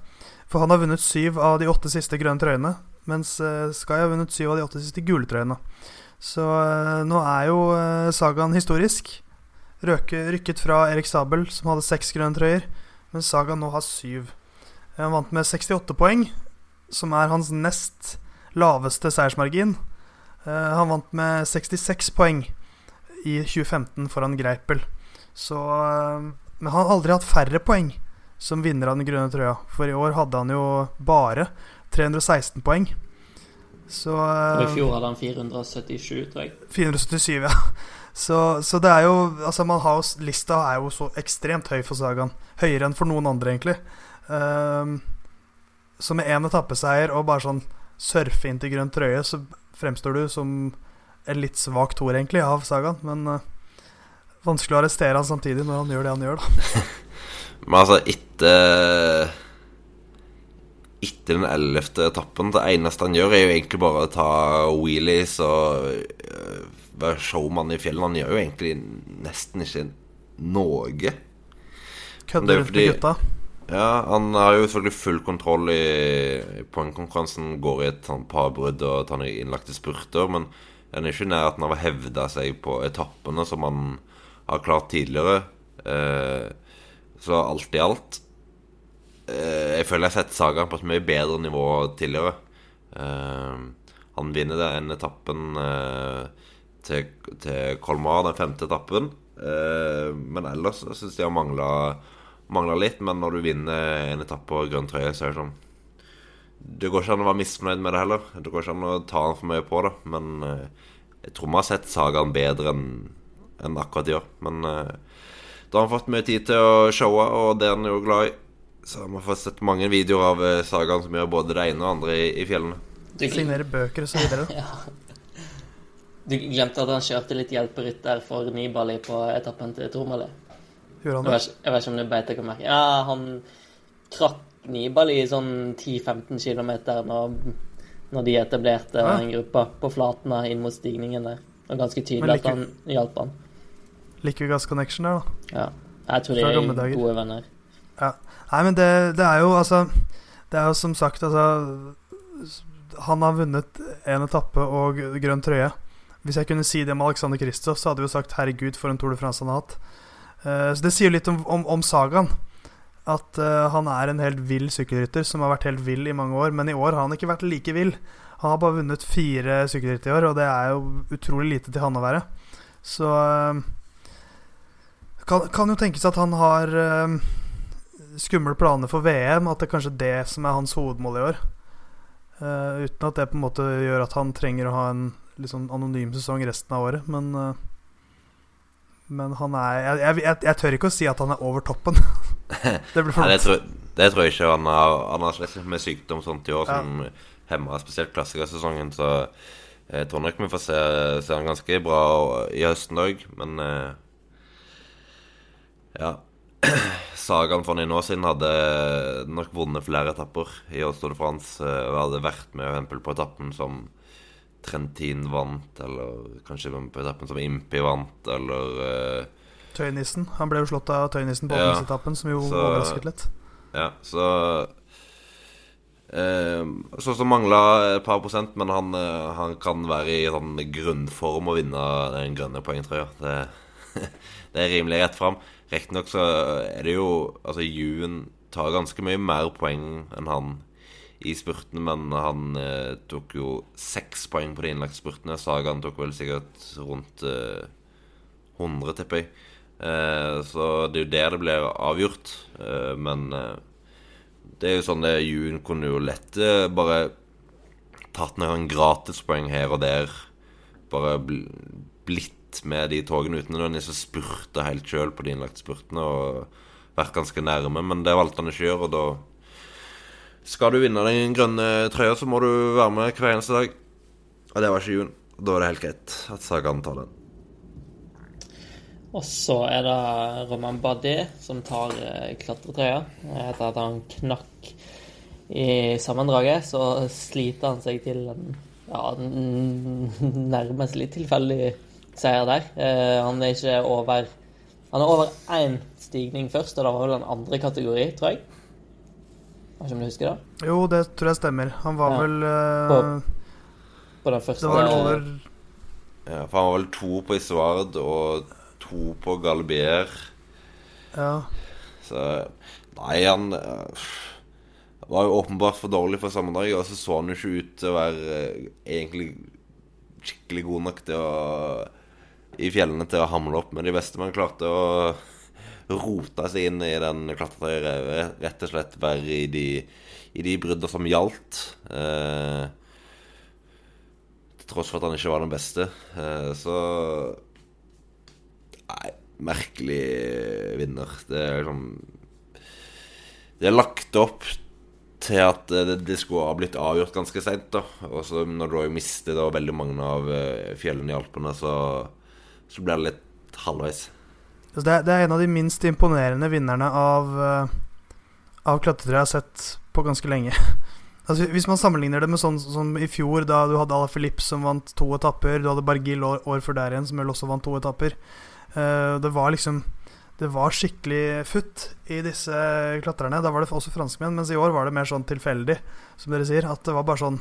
For han har vunnet syv av de åtte siste grønne trøyene. Mens uh, Sky har vunnet syv av de åtte siste gule trøyene. Så uh, nå er jo uh, sagaen historisk. Røke, rykket fra Erik Sabel, som hadde seks grønne trøyer, mens Saga nå har syv. Han vant med 68 poeng, som er hans nest laveste seiersmargin. han vant med 66 poeng i 2015 foran Greipel. Så Men han har aldri hatt færre poeng som vinner av den grønne trøya. For i år hadde han jo bare 316 poeng. Så Og i eh, fjor hadde han 477, tror jeg. 477, ja. Så, så det er jo Altså, man har jo Lista er jo så ekstremt høy for Sagaen. Høyere enn for noen andre, egentlig. Um, så med én etappeseier og bare sånn surfe inn til grønn trøye, så fremstår du som en litt svak toer, egentlig, av Sagaen. Men uh, vanskelig å arrestere han samtidig når han gjør det han gjør, da. Men altså, etter Etter den ellevte etappen Det eneste han gjør, er jo egentlig bare å ta wheelies og øh, være showman i fjellene. Han gjør jo egentlig nesten ikke noe. Er Kødder rundt med gutta. Ja, han har jo selvfølgelig full kontroll i, i poengkonkurransen. Går i et par parbrudd og tar noen innlagte spurter. Men han er ikke nær at han har hevda seg på etappene som han har klart tidligere. Eh, så alt i alt eh, Jeg føler jeg har sett Sagan på et mye bedre nivå tidligere. Eh, han vinner den etappen eh, til, til Kolmar, den femte etappen. Eh, men ellers syns jeg han mangla litt, men når du vinner en etappe på grønn trøye, så er det sånn Det går ikke an å være misfornøyd med det heller. Det går ikke an å ta han for mye på det. Men eh, jeg tror vi har sett Sagaen bedre enn en akkurat i år. Men eh, da har han fått mye tid til å showe, og det er han jo glad i. Så man har fått sett mange videoer av eh, Sagaen som gjør både det ene og andre i, i fjellene. Du, Signere bøker og så videre. du glemte at han kjørte litt hjelperytter for Nibali på etappen til Tourmalet. Gjorde han Jeg det? vet, ikke- jeg vet ikke om du beit deg merke Ja, han trakk Nibali i sånn 10-15 km når, når de etablerte Ja. en gruppe på Flatna inn mot stigningen der. Det var ganske tydelig like, at han hjalp han. Liker Gas Connection der, da. Ja. Jeg tror de er gode venner. Nei, men det, det er jo altså Det er jo som sagt altså Han har vunnet én etappe og grønn trøye. Hvis jeg kunne si det med Alexander Kristoff, så hadde vi jo sagt 'herregud, for en Tour de France han har hatt'. Uh, så det sier litt om, om, om sagaen. At uh, han er en helt vill sykkelrytter som har vært helt vill i mange år. Men i år har han ikke vært like vill. Han har bare vunnet fire sykkelritt i år, og det er jo utrolig lite til han å være. Så uh, kan, kan jo tenkes at han har eh, skumle planer for VM, at det er kanskje det som er hans hovedmål i år. Uh, uten at det på en måte gjør at han trenger å ha en litt sånn anonym sesong resten av året. Men, uh, men han er jeg, jeg, jeg, jeg tør ikke å si at han er over toppen. det blir for Nei, det, tror, det tror jeg ikke. Han har, han har slitt med sykdom sånt i år Ja. som hemmer spesielt klassikersesongen. Så jeg tror nok vi får se, se han ganske bra i høsten òg, men uh, Ja. Sagaen for noen år siden hadde nok vunnet flere etapper i Ås de France. eh, Og hadde vært med eksempel, på etappen som Trentin vant, eller kanskje på etappen som Impi vant, eller uh, Tøynissen. Han ble jo slått av Tøynissen på Ja. åpningsetappen, som jo Så- overrasket litt. Ja, så Uh, Så som mangla et par prosent, men han, eh, han kan være i sånn grunnform og vinne den grønne poengtrøya. Det, det er rimelig rett fram. Riktignok så er det jo Altså, Juen tar ganske mye mer poeng enn han i spurtene, men han eh, tok jo seks poeng på de innlagte spurtene. Sagaen tok vel sikkert rundt eh, 100, tipper jeg. Eh, så det er jo der det blir avgjort. Eh, men eh, det er jo sånn det Juen kunne jo lett eh, bare tatt noen gratispoeng her og der. Bare bl med de togene uten nødvendigvis å spurte helt sjøl på de innlagte spurtene og vært ganske nærme, men det valgte han ikke å gjøre, og da skal du vinne den grønne trøya, så må du være med hver eneste dag. Og det var ikke Jun. Da er det helt greit at Sagan tar den. Og så er det Roman Bardet som tar eh, klatretrøya. Etter at han knakk i sammendraget, så sliter han seg til en ja, nærmest litt tilfeldig seier der. Uh, han er ikke over Han er over én stigning først, og det var vel en andre kategori, tror jeg. Vet ikke om du husker det? Jo, det tror jeg stemmer. Han var Ja. vel uh, På den første Det var vel over Ja, for han var vel to på Isoard og to på Galbier. Ja. Så Nei, han uh, var jo åpenbart for dårlig for sammendraget, og så så han jo ikke ut til å være egentlig skikkelig god nok til å i fjellene til å hamle opp med de beste. Man klarte å rota seg inn i den klatretrøya. Rett og slett være i de, i de brudda som gjaldt. Eh, til tross for at han ikke var den beste. Eh, så Nei, merkelig vinner. Det er liksom Det er lagt opp til at det, det skulle ha blitt avgjort ganske seint. Og så når du har mistet veldig mange av eh, fjellene i Alpene, så, så blir det litt halvveis. Altså det, det er en av de minst imponerende vinnerne av, uh, av klatretre jeg har sett på ganske lenge. altså Hvis man sammenligner det med sånn som i fjor, da du hadde Ala Filip som vant to etapper, du hadde Bargil år, år før der igjen, som også vant to etapper. Uh, det var liksom det var skikkelig futt i disse klatrerne. Da var det også franskmenn, mens i år var det mer sånn tilfeldig, som dere sier. At det var bare sånn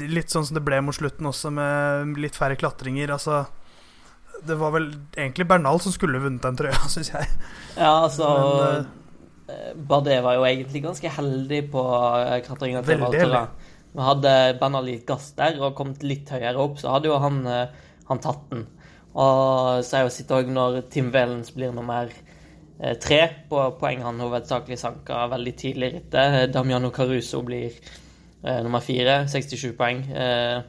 Litt sånn som det ble mot slutten også, med litt færre klatringer. Altså Det var vel egentlig Bernal som skulle vunnet den trøya, syns jeg. Ja, altså Men, uh, Bardet var jo egentlig ganske heldig på klatringen klatringa til Veldig Hadde Bernal gitt gass der og kommet litt høyere opp, så hadde jo han, eh, han tatt den. Og så er jo sitt òg når Tim Velens blir nummer eh, tre på poeng han hovedsakelig sanka veldig tidlig i rittet. Damiano Caruso blir eh, nummer fire, 67 poeng. Eh,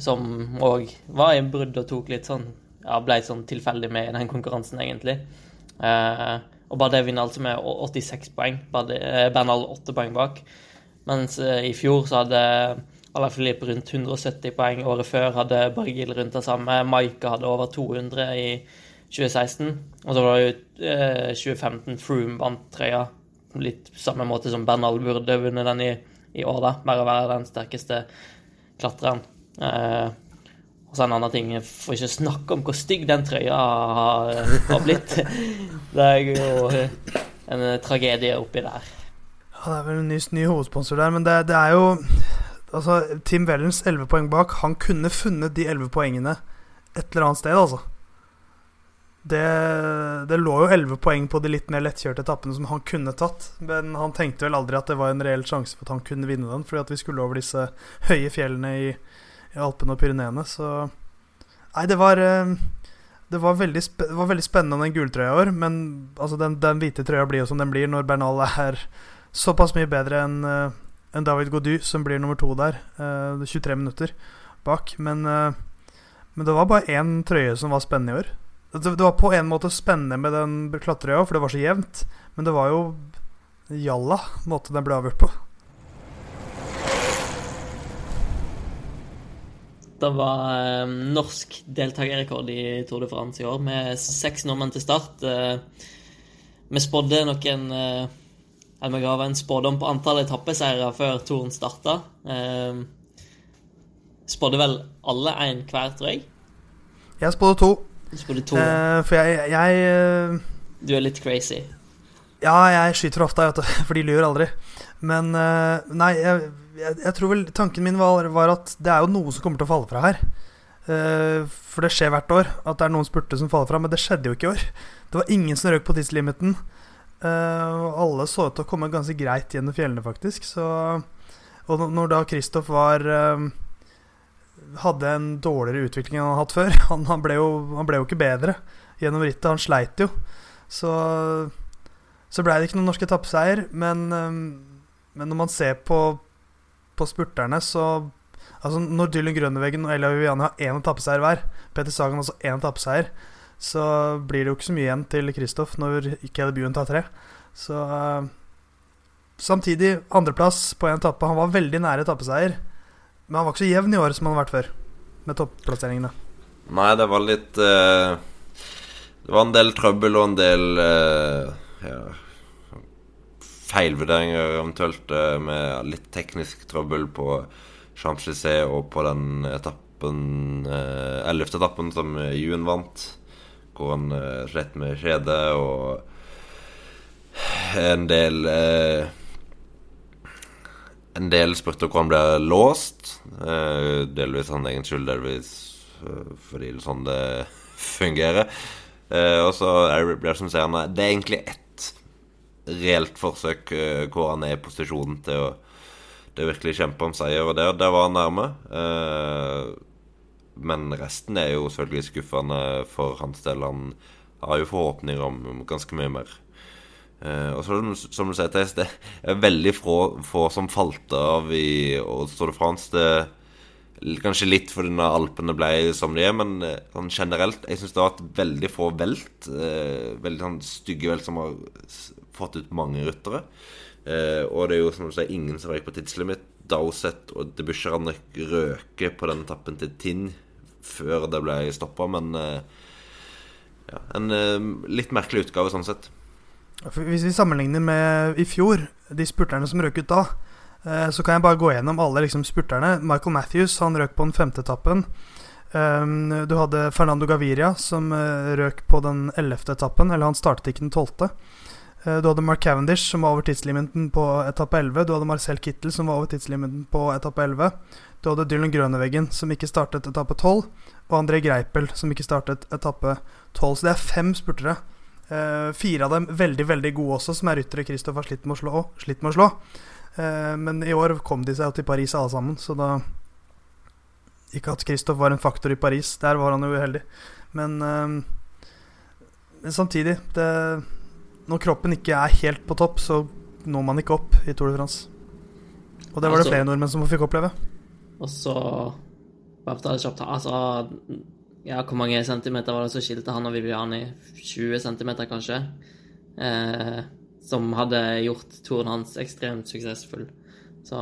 som òg var i brudd og tok litt sånn Ja, ble sånn tilfeldig med i den konkurransen, egentlig. Eh, og bare det vinner altså med 86 poeng. Eh, Bernal 8 poeng bak. Mens eh, i fjor så hadde Alaphilippe rundt 170 poeng. Året før hadde Bargil rundt det samme. Maika hadde over 200 i 2016. Og så var det jo eh, 2015 Froome vant trøya. Litt samme måte som Bernal burde vunnet den i, i år, da. Bare å være den sterkeste klatreren. Eh, og så en annen ting, jeg får ikke snakke om hvor stygg den trøya har, har blitt. Det er jo en tragedie oppi der. Ja, det er vel en ny, ny hovedsponsor der, men det, det er jo Altså, Tim Wellens 11 poeng bak, han kunne funnet de 11 poengene et eller annet sted, altså. Det, det lå jo 11 poeng på de litt mer lettkjørte etappene som han kunne tatt. Men han tenkte vel aldri at det var en reell sjanse for at han kunne vinne den, fordi at vi skulle over disse høye fjellene i, i Alpene og Pyreneene. Så Nei, det var eh, det var, veldig det var veldig spennende den gultrøya i år, men altså, den, den, hvite trøya blir jo som den blir når Bernal er såpass mye bedre enn en David Godu, som blir nummer to der. Uh, 23 minutter bak. Men, men det var bare én trøye som var spennende i år. Det, det var på en måte spennende med den klatreøya, for det var så jevnt. Men det var jo jalla måte den ble avgjort på. Det var eh, norsk deltakerrekord i Tour de France i år, med seks nordmenn til start. Eh, vi spådde noen eh, vi ga en spådom på antall etappeseiere før touren starta. Eh, spådde vel alle én hver, tror jeg. Jeg spådde to. Spådde to. Uh, for jeg, jeg uh, Du er litt crazy. Ja, jeg skyter ofte, for de lyver aldri. Men uh, nei, jeg, jeg, jeg tror vel tanken min var, var, at det er jo noe som kommer til å falle fra her. For det skjer hvert år at det er noen spurter som faller fra, men det skjedde jo ikke i år. Det var ingen som røk på tidslimiten. Uh, alle så ut til å komme ganske greit gjennom fjellene, faktisk. Så, og når da Kristoff var Hadde en dårligere utvikling enn han hadde hatt før han, han, ble jo, han, ble jo, ikke bedre gjennom rittet. Han sleit jo. Så, så blei det ikke noen norsk etappeseier. Men, men når man ser på på spurterne, så Altså Når Dylan Grønneveggen og Elia Viviani har én etappeseier hver, Peter Sagan også én etappeseier, så blir det jo ikke så mye igjen til Kristoff når Caleb Ewan tar tre. Så uh, Samtidig andreplass på én etappe. Han var veldig nære etappeseier, men han var ikke så jevn i år som han har vært før, med topplasseringene. Nei, det var litt uh, Det var en del trøbbel og en del uh, ja, feilvurderinger eventuelt uh, med litt teknisk trøbbel på Champs-Élysées og på den etappen eh, ellevte etappen som Juen vant, hvor han eh, slet med kjedet og en del En del spurte hvor han ble låst. delvis hans egen skyld, delvis fordi det er sånn det fungerer. og så er det som sier han Det er egentlig ett reelt forsøk hvor han er i posisjonen til å, til virkelig kjempe om seier, og der, der var han nærme. Men resten er jo selvfølgelig skuffende for hans del. Han, har jo forhåpninger om ganske mye mer. Uh, og så, som du sier, Theis, det er veldig få, få som falt av i Tour de France. Det, kanskje litt fordi Alpene ble som de er, men uh, sånn generelt Jeg syns det har vært veldig få velt. Uh, veldig sånn stygge velt som har fått ut mange ryttere. og det er jo som du sier, ingen som røyk på tidslimit. Dowsett og Debuscherane røker på den etappen til Tinn før det ble stoppa, men ja, en litt merkelig utgave sånn sett. Hvis vi sammenligner med i fjor, de spurterne som røk ut da, eh, så kan jeg bare gå gjennom alle liksom, spurterne. Michael Matthews han røk på den femte etappen. Um, du hadde Fernando Gaviria som uh, røk på den ellevte etappen. Eller han startet ikke den tolvte. Uh, du hadde Mark Cavendish som var over tidslimiten på etappe 11. Du hadde Marcel Kittel som var over tidslimiten på etappe 11. Du hadde Dylan Grøneveggen som ikke startet etappe 12. Og André Greipel som ikke startet etappe 12. Så det er fem spurtere Uh, fire av dem veldig veldig gode også, som er ryttere Kristoff har slitt med å slå. Slitt med å slå. Uh, men i år kom de seg jo til Paris alle sammen, så da Ikke at Kristoff var en faktor i Paris, der var han jo uheldig. Men, uh, men samtidig det, Når kroppen ikke er helt på topp, så når man ikke opp i Tour de France. Og det var det altså, flere nordmenn som fikk oppleve. Og så Bare ta det kjapt Altså ja, hvor mange centimeter var det som skilte han og Viviani? 20 centimeter, kanskje? Eh, som hadde gjort turen hans ekstremt suksessfull. Så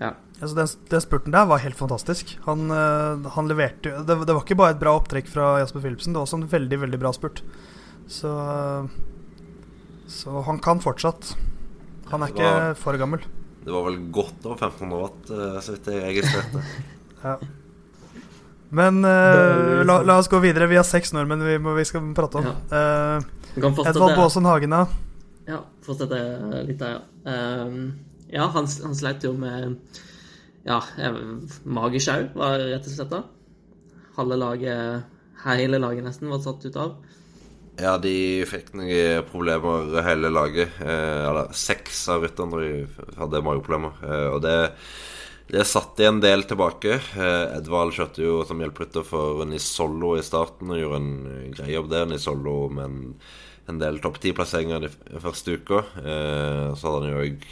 ja. Altså, den, den, spurten der var helt fantastisk. Han, uh, han leverte jo det, det, var ikke bare et bra opptrekk fra Jasper Philipsen, det var også en veldig, veldig bra spurt. Så uh, Så han kan fortsatt. Han er var, ikke for gammel. Det var vel godt over 1500 watt, uh, så vidt jeg registrerte. ja. Men uh, la, la, oss gå videre. Vi har seks nordmenn vi, vi skal prate om. Ja. Uh, Edvald Baasen Hagen, da? Ja, fortsette litt der, ja. Um, ja, han, han sleit jo med ja, magesjau, var rett og slett da. Halve laget, hele laget nesten, var satt ut av. Ja, de fikk noen problemer, hele laget. Eh, eller seks av rytterne hadde mageproblemer. Eh, og det det satt i en del tilbake. Eh, Edvald kjørte jo som hjelperytter for Nisollo i starten og gjorde en grei jobb der. Nisollo med en, en del topp ti-plasseringer de første uka. Eh, så hadde han jo òg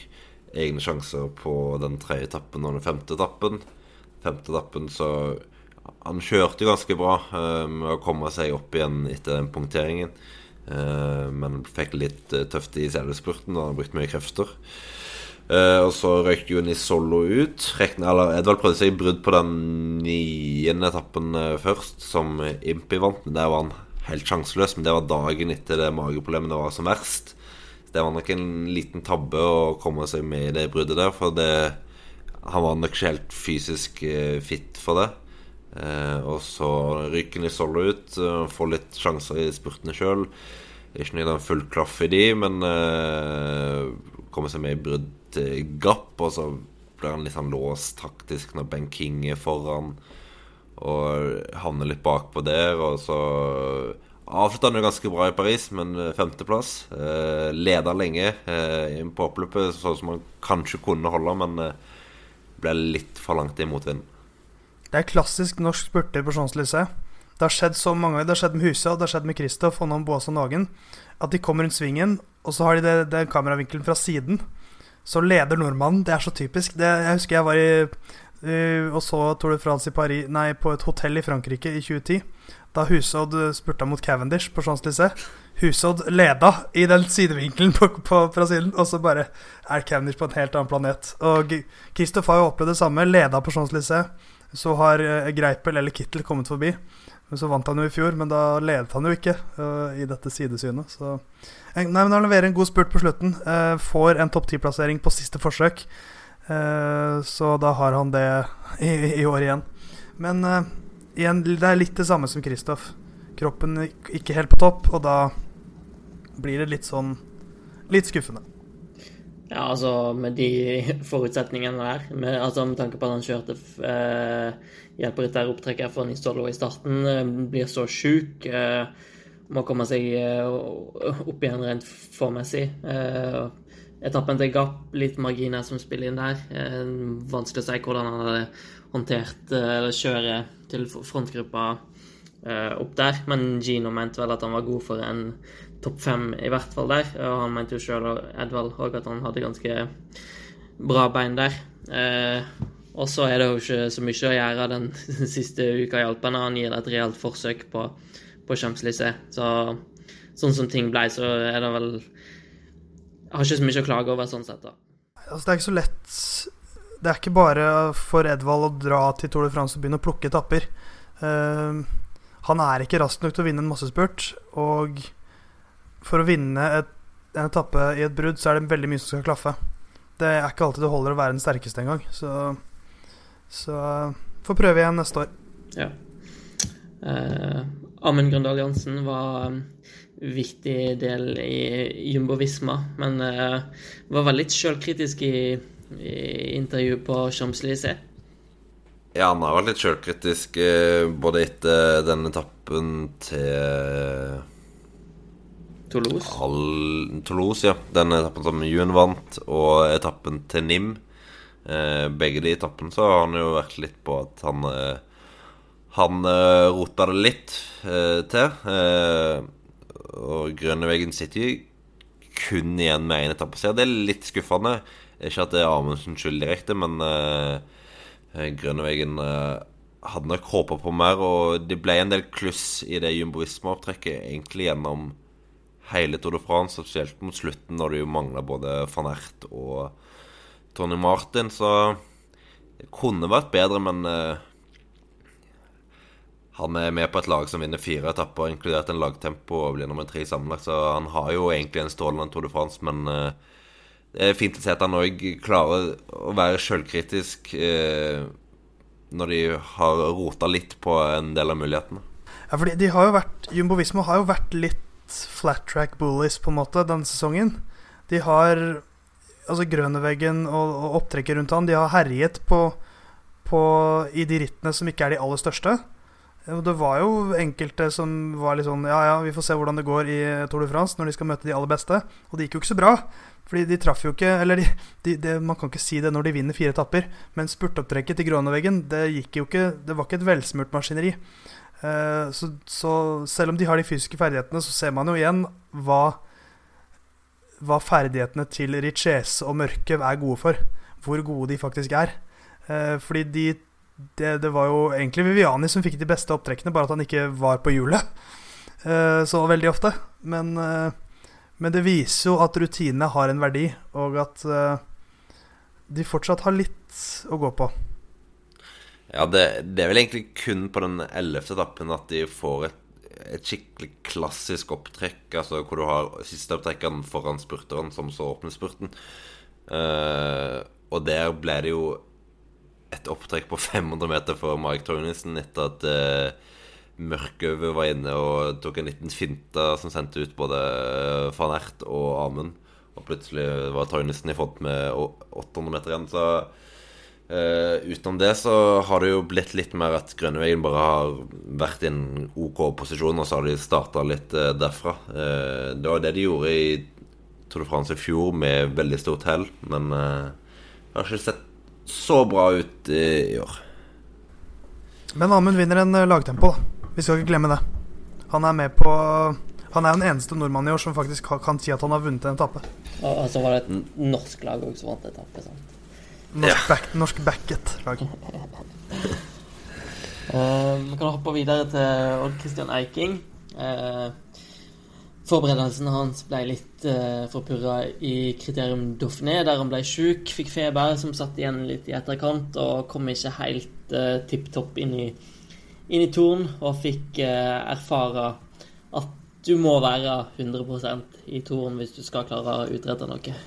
egne sjanser på den tredje etappen og den femte etappen. Femte etappen så Han kjørte jo ganske bra eh, med å komme seg opp igjen etter den punkteringen. men fikk litt tøft i selve spurten og han brukte mye krefter. Uh, og så røyk jo Nisolo ut. Rekne, eller Edvald prøvde seg i brudd på den niende etappen uh, først, som Impi vant. Men der var han helt sjanseløs. Men det var dagen etter det mageproblemet var som verst. det var nok en liten tabbe å komme seg med i det bruddet der. For det, han var nok ikke helt fysisk uh, fit for det. og så ryker Nisolo ut, får litt sjanser i spurtene sjøl. Ikke noe full klaff i de, men kommer seg med i brudd gap, og så blir han litt sånn låst taktisk når Ben King er foran, og havner litt bakpå der, og så Avslutta han jo ganske bra i Paris, men femteplass. Eh, Leda lenge eh, inn på oppløpet, sånn som han kanskje kunne holde, men eh, ble litt for langt i motvind. Det er klassisk norsk spurter på Champs-Élysées. Det har skjedd så mange ganger. Det har skjedd med Husa, det har skjedd med Kristoff og nå Boas og Nagen. At de kommer rundt svingen, og så har de den kameravinkelen fra siden så leder nordmannen. Det er så typisk. Det, jeg husker jeg var i uh, og så Tour de France i Paris, nei, på et hotell i Frankrike i 2010. Da Husodd spurta mot Cavendish på Champs-Élysées. Husodd leda i den sidevinkelen på, på, fra og så bare er Cavendish på en helt annen planet. Og Kristoff har jo opplevd det samme. Leda på Champs-Élysées. Så har uh, Greipel eller Kittel kommet forbi. Men så vant han jo i fjor, men da ledet han jo ikke uh, i dette sidesynet. Så Nei, men Han leverer en god spurt på slutten. Uh, får en topp ti-plassering på siste forsøk. Uh, så da har han det i, i år igjen. Men igjen, det er litt det samme som Kristoff. Kroppen ikke helt på topp, og da blir det litt sånn Litt skuffende. Ja, altså med de forutsetningene der, med, altså med tanke på at han kjørte eh, hjelperytteropptrekker for Nistolo i starten, blir så sjuk, eh, må komme seg eh, opp igjen rent formessig. Eh, etappen til Gap, litt marginer som spiller inn der. Eh, vanskelig å si hvordan han hadde håndtert eller kjøret til frontgruppa opp der. Men Gino mente vel at han var god for en topp fem, i hvert fall der. Og han mente jo sjøl, Edvald, òg at han hadde ganske bra bein der. Og så er det jo ikke så mye å gjøre den siste uka i Alpene. Han gir det et reelt forsøk på, på Champs-Élysées. Så sånn som ting ble, så er det vel Jeg har ikke så mye å klage over sånn sett, da. Altså, det er ikke så lett Det er ikke bare for Edvald å dra til Tour de France og begynne å plukke etapper. Uh, han er ikke rask nok til å vinne en massespurt, og for å vinne et, en etappe i et brudd, så er det veldig mye som skal klaffe. Det er ikke alltid det holder å være den sterkeste engang. Så, så får prøve igjen neste år. Ja. Uh, Amund Grøndal Jansen var en viktig del i Jumbo Visma, men uh, var veldig sjølkritisk i, i intervjuet på Champs-Élysées. Ja, han har vært litt sjølkritisk uh, både etter den etappen til Toulouse. All, Toulouse, ja. Den etappen som Juen vant, og etappen til Nim. Uh, begge de etappene så har han jo vært litt på at han han uh, rota det litt uh, til. Uh, og Grønneveggen jo kun igjen med én etappe. Det er litt skuffende. Ikke at det er Amundsens skyld direkte, men uh, Grønneveggen hadde nok håpa på mer. Og det ble en del kluss i det jumboisme-opptrekket egentlig gjennom hele Tour de France, spesielt mot slutten, når det jo mangla både van Ert og Tony Martin. Så det kunne vært bedre, men han er med på et lag som vinner fire etapper, inkludert en lagtempo, og blir nummer tre sammenlagt. Så han har jo egentlig en strålende Tour de France, men uh, det er fint å se at han òg klarer å være sjølkritisk uh, når de har rota litt på en del av mulighetene. Ja, fordi de har jo vært Jumbo Visma har jo vært litt flat track bullies, på en måte, denne sesongen. De har Altså Grønneveggen og, og opptrekket rundt han, de har herjet på, på, i de rittene som ikke er de aller største. Det var jo enkelte som var litt sånn Ja, ja, vi får se hvordan det går i Tour de France når de skal møte de aller beste. Og det gikk jo ikke så bra. Fordi de traff jo ikke Eller de, de, de, man kan ikke si det når de vinner fire etapper. Men spurtopptrekket til Gråneveggen, det gikk jo ikke Det var ikke et velsmurt maskineri. Eh, så, så, selv om de har de fysiske ferdighetene, så ser man jo igjen hva Hva ferdighetene til Richese og Mørke er gode for. Hvor gode de faktisk er. Eh, fordi de det, det, var jo egentlig Viviani som fikk de beste opptrekkene, bare at han ikke var på hjulet uh, så veldig ofte. Men, uh, men, det viser jo at rutinene har en verdi, og at uh, de fortsatt har litt å gå på. Ja, det, det er vel egentlig kun på den ellevte etappen at de får et, et, skikkelig klassisk opptrekk, altså hvor du har siste opptrekkeren foran spurteren, som så åpner spurten. og der ble det jo et opptrekk på 500 meter for Mike Tornissen etter at uh, Mørkøve var inne og tok en liten finte som sendte ut både van Ert og Amund. Og plutselig var Tornissen i front med 800 meter igjen. Så uh, utenom det så har det jo blitt litt mer at Grønnevegen bare har vært i en OK posisjon, og så har de starta litt uh, derfra. Uh, det var det de gjorde i Tour de France i fjor med veldig stort hell, men jeg har ikke sett så bra ut i år. Men Amund vinner en eh, lagtempo, da. Vi skal ikke glemme det. Han er med på Han er den eneste nordmannen i år som faktisk kan si at han har vunnet en etappe. Og så var det et norsk lag òg som vant etappe. sant? Norsk, ja. back, norsk backet-lag. uh, vi kan hoppe videre til Odd Christian Eiking. Uh, Forberedelsene hans ble litt uh, forpurra i kriterium Dauphiné, der han ble sjuk, fikk feber, som satt igjen litt i etterkant, og kom ikke helt uh, tipp topp inn i, inn i torn, og fikk uh, erfare at du må være 100% i torn hvis du skal klare å utrette noe.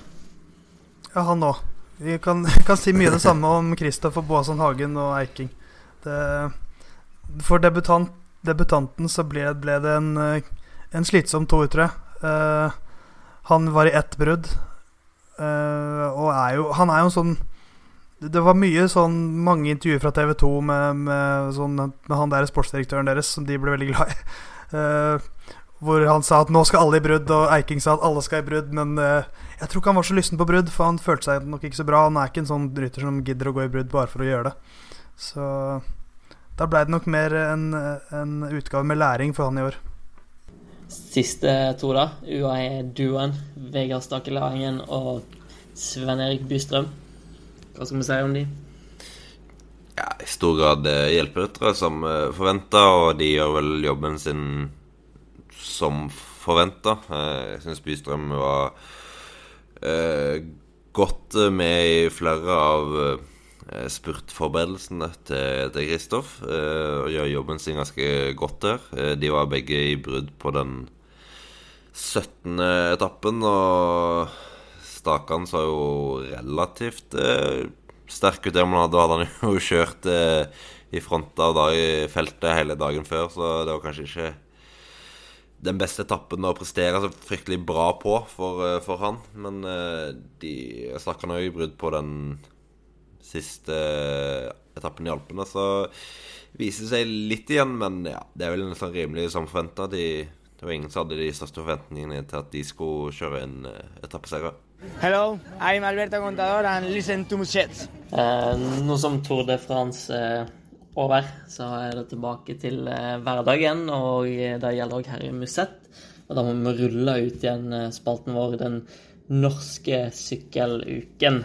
Ja, han òg. Vi kan, kan, si mye det samme om Kristoffer Boasson Hagen og Eiking. Det, for debutant, debutanten så ble, ble det en en slitsom toer, tror. Uh, han var i ett brudd. Uh, og er jo Han er jo sånn Det var mye sånn mange intervjuer fra TV 2 med, med, sånn, med han der sportsdirektøren deres, som de ble veldig glad i. Uh, hvor han sa at nå skal alle i brudd, og Eiking sa at alle skal i brudd. Men jeg tror ikke han var så lysten på brudd, for han følte seg nok ikke så bra. Han er ikke en sånn rytter som gidder å gå i brudd bare for å gjøre det. Så da ble det nok mer en, en utgave med læring for han i år. Siste to, da. UAE-duoen. Vegard Stakelæringen og Sven Erik Bystrøm. Hva skal vi si om de? Ja, I stor grad eh, hjelperyttere som forventa, og de gjør vel jobben sin som forventa. Jeg syns Bystrøm var eh, godt med i flere av eh, spurtforberedelsene til Kristoff. Eh, og gjør jobben sin ganske godt der. Eh, de var begge i brudd på den 17. etappen, og Stakan så jo relativt eh, sterk ut der man hadde. hadde han jo kjørt eh, i front av dag, feltet hele dagen før, så det var kanskje ikke den beste etappen å prestere så fryktelig bra på for, eh, for han. Men de snakka nå i brudd på den siste etappen i Alpene, så viser det seg litt igjen. Men ja, det er vel sånn rimelig som forventa. De, det var ingen som hadde de største forventningene til at de skulle kjøre en uh, etappeseier. Hello, I'm Alberto Contador and listen to Musets. Eh, nå som Tour de France er over, så er det tilbake til eh, hverdagen, og det gjelder òg her i Musett. Og da må vi rulle ut igjen eh, spalten vår, den norske sykkeluken.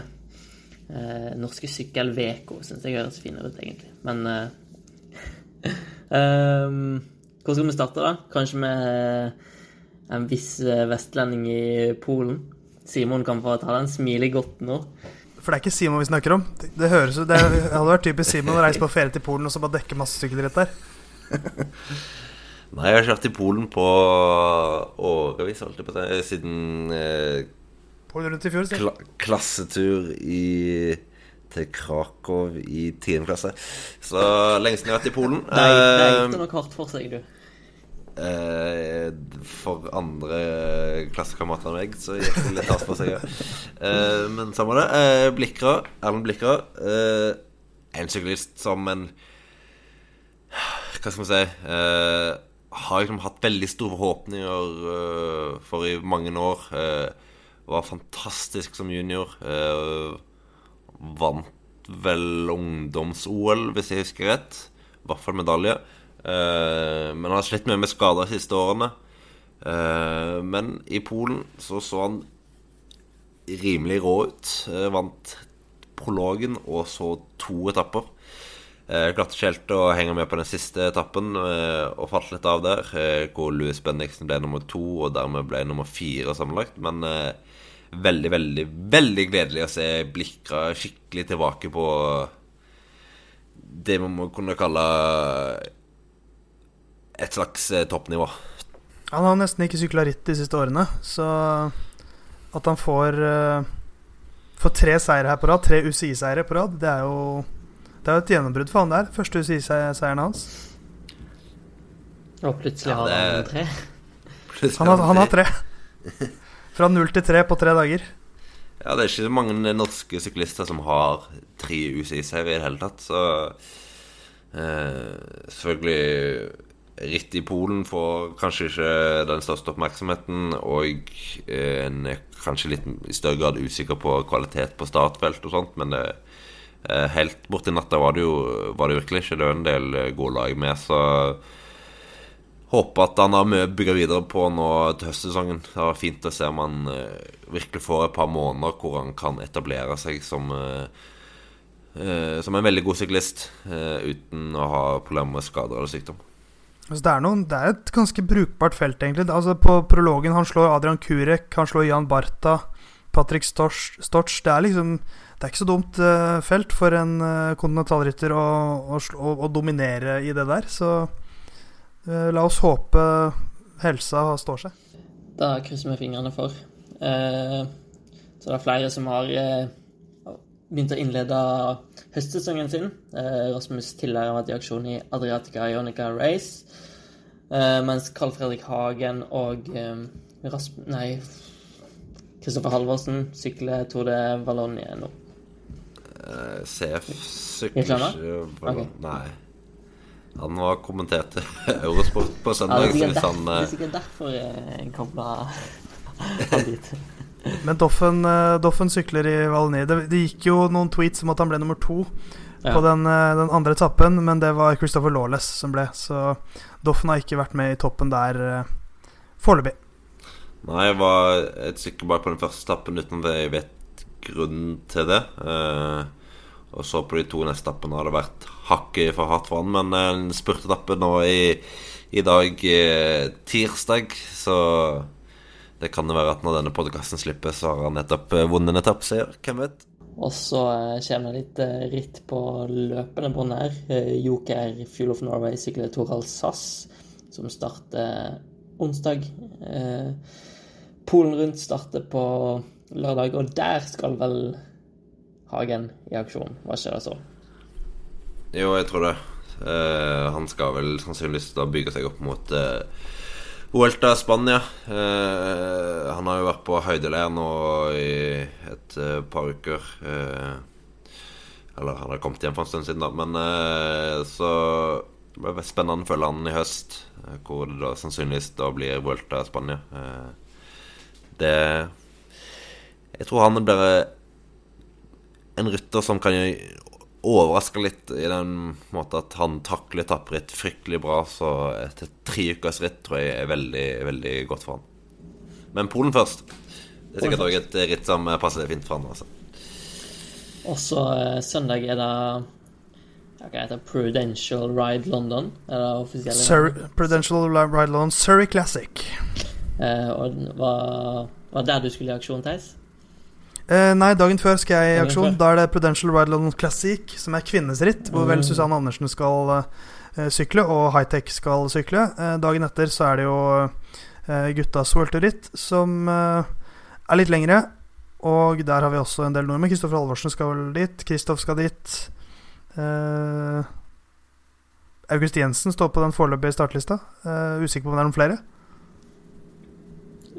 Eh, norske sykkelveko syns jeg høres finere ut, egentlig. Men um, Hvor skal vi starte, da? Kanskje med en viss vestlending i Polen? Simon kan få ta den. Smiler godt nå. For det er ikke Simon vi snakker om. Det, det høres det hadde vært typisk Simon å reise på ferie til Polen og så bare dekke masse sykkelritt der. Nei, jeg har kjørt i Polen på årevis, holdt jeg på å si, siden eh, Polen rundt i fjor, kla klassetur i, til Krakow i 10. klasse. Så lenge siden jeg har vært i Polen. Nei, det er gikk noe nok hardt for seg, du. Eh, for andre klassekamerater enn meg så gikk det litt hardt for seg. ja. Eh, men samme det. Eh, Blikra, Erlend Blikra. Eh, en syklist som en Hva skal man si eh, Har liksom hatt veldig store forhåpninger eh, for i mange år. Eh, var fantastisk som junior. Eh, vant vel ungdoms-OL, hvis jeg husker rett. I hvert fall medalje. Eh, men han har slitt mye med skader de siste årene. Eh, men i Polen så så han rimelig rå ut. Vant prologen og så to etapper. Eh, klarte ikke helt å henge med på den siste etappen eh, og falt litt av der. Eh, hvor Louis Bendiksen ble nummer to og dermed ble nummer fire sammenlagt. Men eh, veldig, veldig, veldig gledelig å se Blikra skikkelig tilbake på det man må kunne kalle et slags eh, toppnivå. Han har nesten ikke sykla ritt de siste årene, så at han får eh, Får tre seire her på rad, tre UCI-seire på rad, det er jo Det er jo et gjennombrudd for han der. Første UCI-seieren hans. Og plutselig Ja, har det- han tre. Han har, han har tre. Fra null til tre på tre dager. Ja, det er ikke så mange norske syklister som har tre UCI-seire i det hele tatt, så eh, Selvfølgelig Ritt i Polen får kanskje ikke den største oppmerksomheten, og eh, en er kanskje litt i større grad usikker på kvalitet på startfelt og sånt, men det, eh, helt borti natta var det jo var det virkelig ikke. Det en del eh, gode lag med, så Håper at han har mye å bygge videre på nå til høstsesongen. Det var fint å se om han eh, virkelig får et par måneder hvor han kan etablere seg som eh, eh, Som en veldig god syklist uten å ha problemer med skader eller sykdom. Altså det, er noen, det er et ganske brukbart felt, egentlig. Altså På prologen han slår Adrian Kurek, han slår Jan Barta, Patrick Storch. Det er liksom Det er ikke så dumt felt for en kontinentalrytter å, å, å, dominere i det der. Så la oss håpe helsa står seg. Da krysser vi fingrene for. Eh, så det er flere som har eh, begynt å innlede høstsesongen sin. Eh, Rasmus Tiller har vært i aksjon i Adriatica Ionica Race. Eh, mens Carl Fredrik Hagen og eh, Rasm... Nei, Kristoffer Halvorsen sykler Tour de Valogne nå. Eh, CF sykler ikke Ok. Nei. Han var kommentert til Eurosport på Ja, søndag. det, er han, det er eh, sikkert derfor jeg kobla han dit. Men Doffen, eh, Doffen sykler i Valny. Det, det gikk jo noen tweets om at han ble nummer to. Ja. på den, eh, den andre etappen, men det var Christopher Lawless som ble. Så Doffen har ikke vært med i toppen der eh, foreløpig. Nei, jeg var et stykke bak på den første etappen uten at jeg vet grunnen til det. Eh, og så på de to neste etappene har det vært hakket for hardt for. Men eh, en spurtetappe nå i, i dag, eh, tirsdag, så det kan det være at når denne podkasten slipper, så har han nettopp eh, vunnet en etappeseier. Hvem vet? Og så kommer det litt ritt på løpende bånd her. Joker Fuel of Norway sykler Torald Sass, som starter onsdag. Polen rundt starter på lørdag, og der skal vel Hagen i aksjon. Hva skjer det så? Jo, jeg tror det. Uh, han skal vel sannsynligvis da bygge seg opp mot uh, Vuelta Spania. Uh, han har jo vært på høydeleir nå i et uh, par uker. Eh, eller han har kommet hjem for en stund siden, da. Men eh, så det blir spennende å følge han i høst, eh, hvor det da sannsynligvis da blir Vuelta Spania. Eh, det Jeg tror han blir en rytter som kan overraske litt i den måten at han takler tappritt fryktelig bra. Så etter tre ukers ritt tror jeg er veldig, veldig godt for han. Men Polen først. Det er sikkert òg et ritt som passer fint for han. Altså. Og så eh, søndag er det heter? Prudential Ride London. Er det offisielle? Surrey, Prudential Ride London Surrey Classic. Eh, og var, var der du skulle i aksjon, Theis? Eh, nei, dagen før skal jeg i aksjon. Da er det Prudential Ride London Classic, som er kvinnes ritt, hvor vel Mm. Susanne Andersen skal eh, sykle, og Hightech skal sykle. Eh, dagen etter så er det jo eh, guttas World-ritt, som eh, er litt lengre. Og der har vi også en del nordmenn. Kristoffer Halvorsen skal vel dit. Kristoff skal dit. Eh, August Jensen står på den foreløpige startlista. Usikker på om det er noen flere.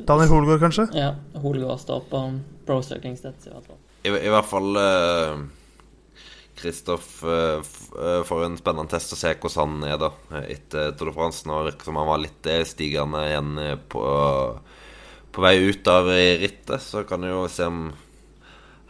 Daniel Hoelgaard, kanskje? Ja, Hoelgaard står på Pro Cycling Stats i hvert fall. I, I hvert fall eh, Kristoff uh, eh, får en spennende test å se hvordan han er da eh, etter Tour de France. Nå virker som han var litt eh, stigende igjen eh, på, på vei ut av eh, rittet. Så kan vi jo se om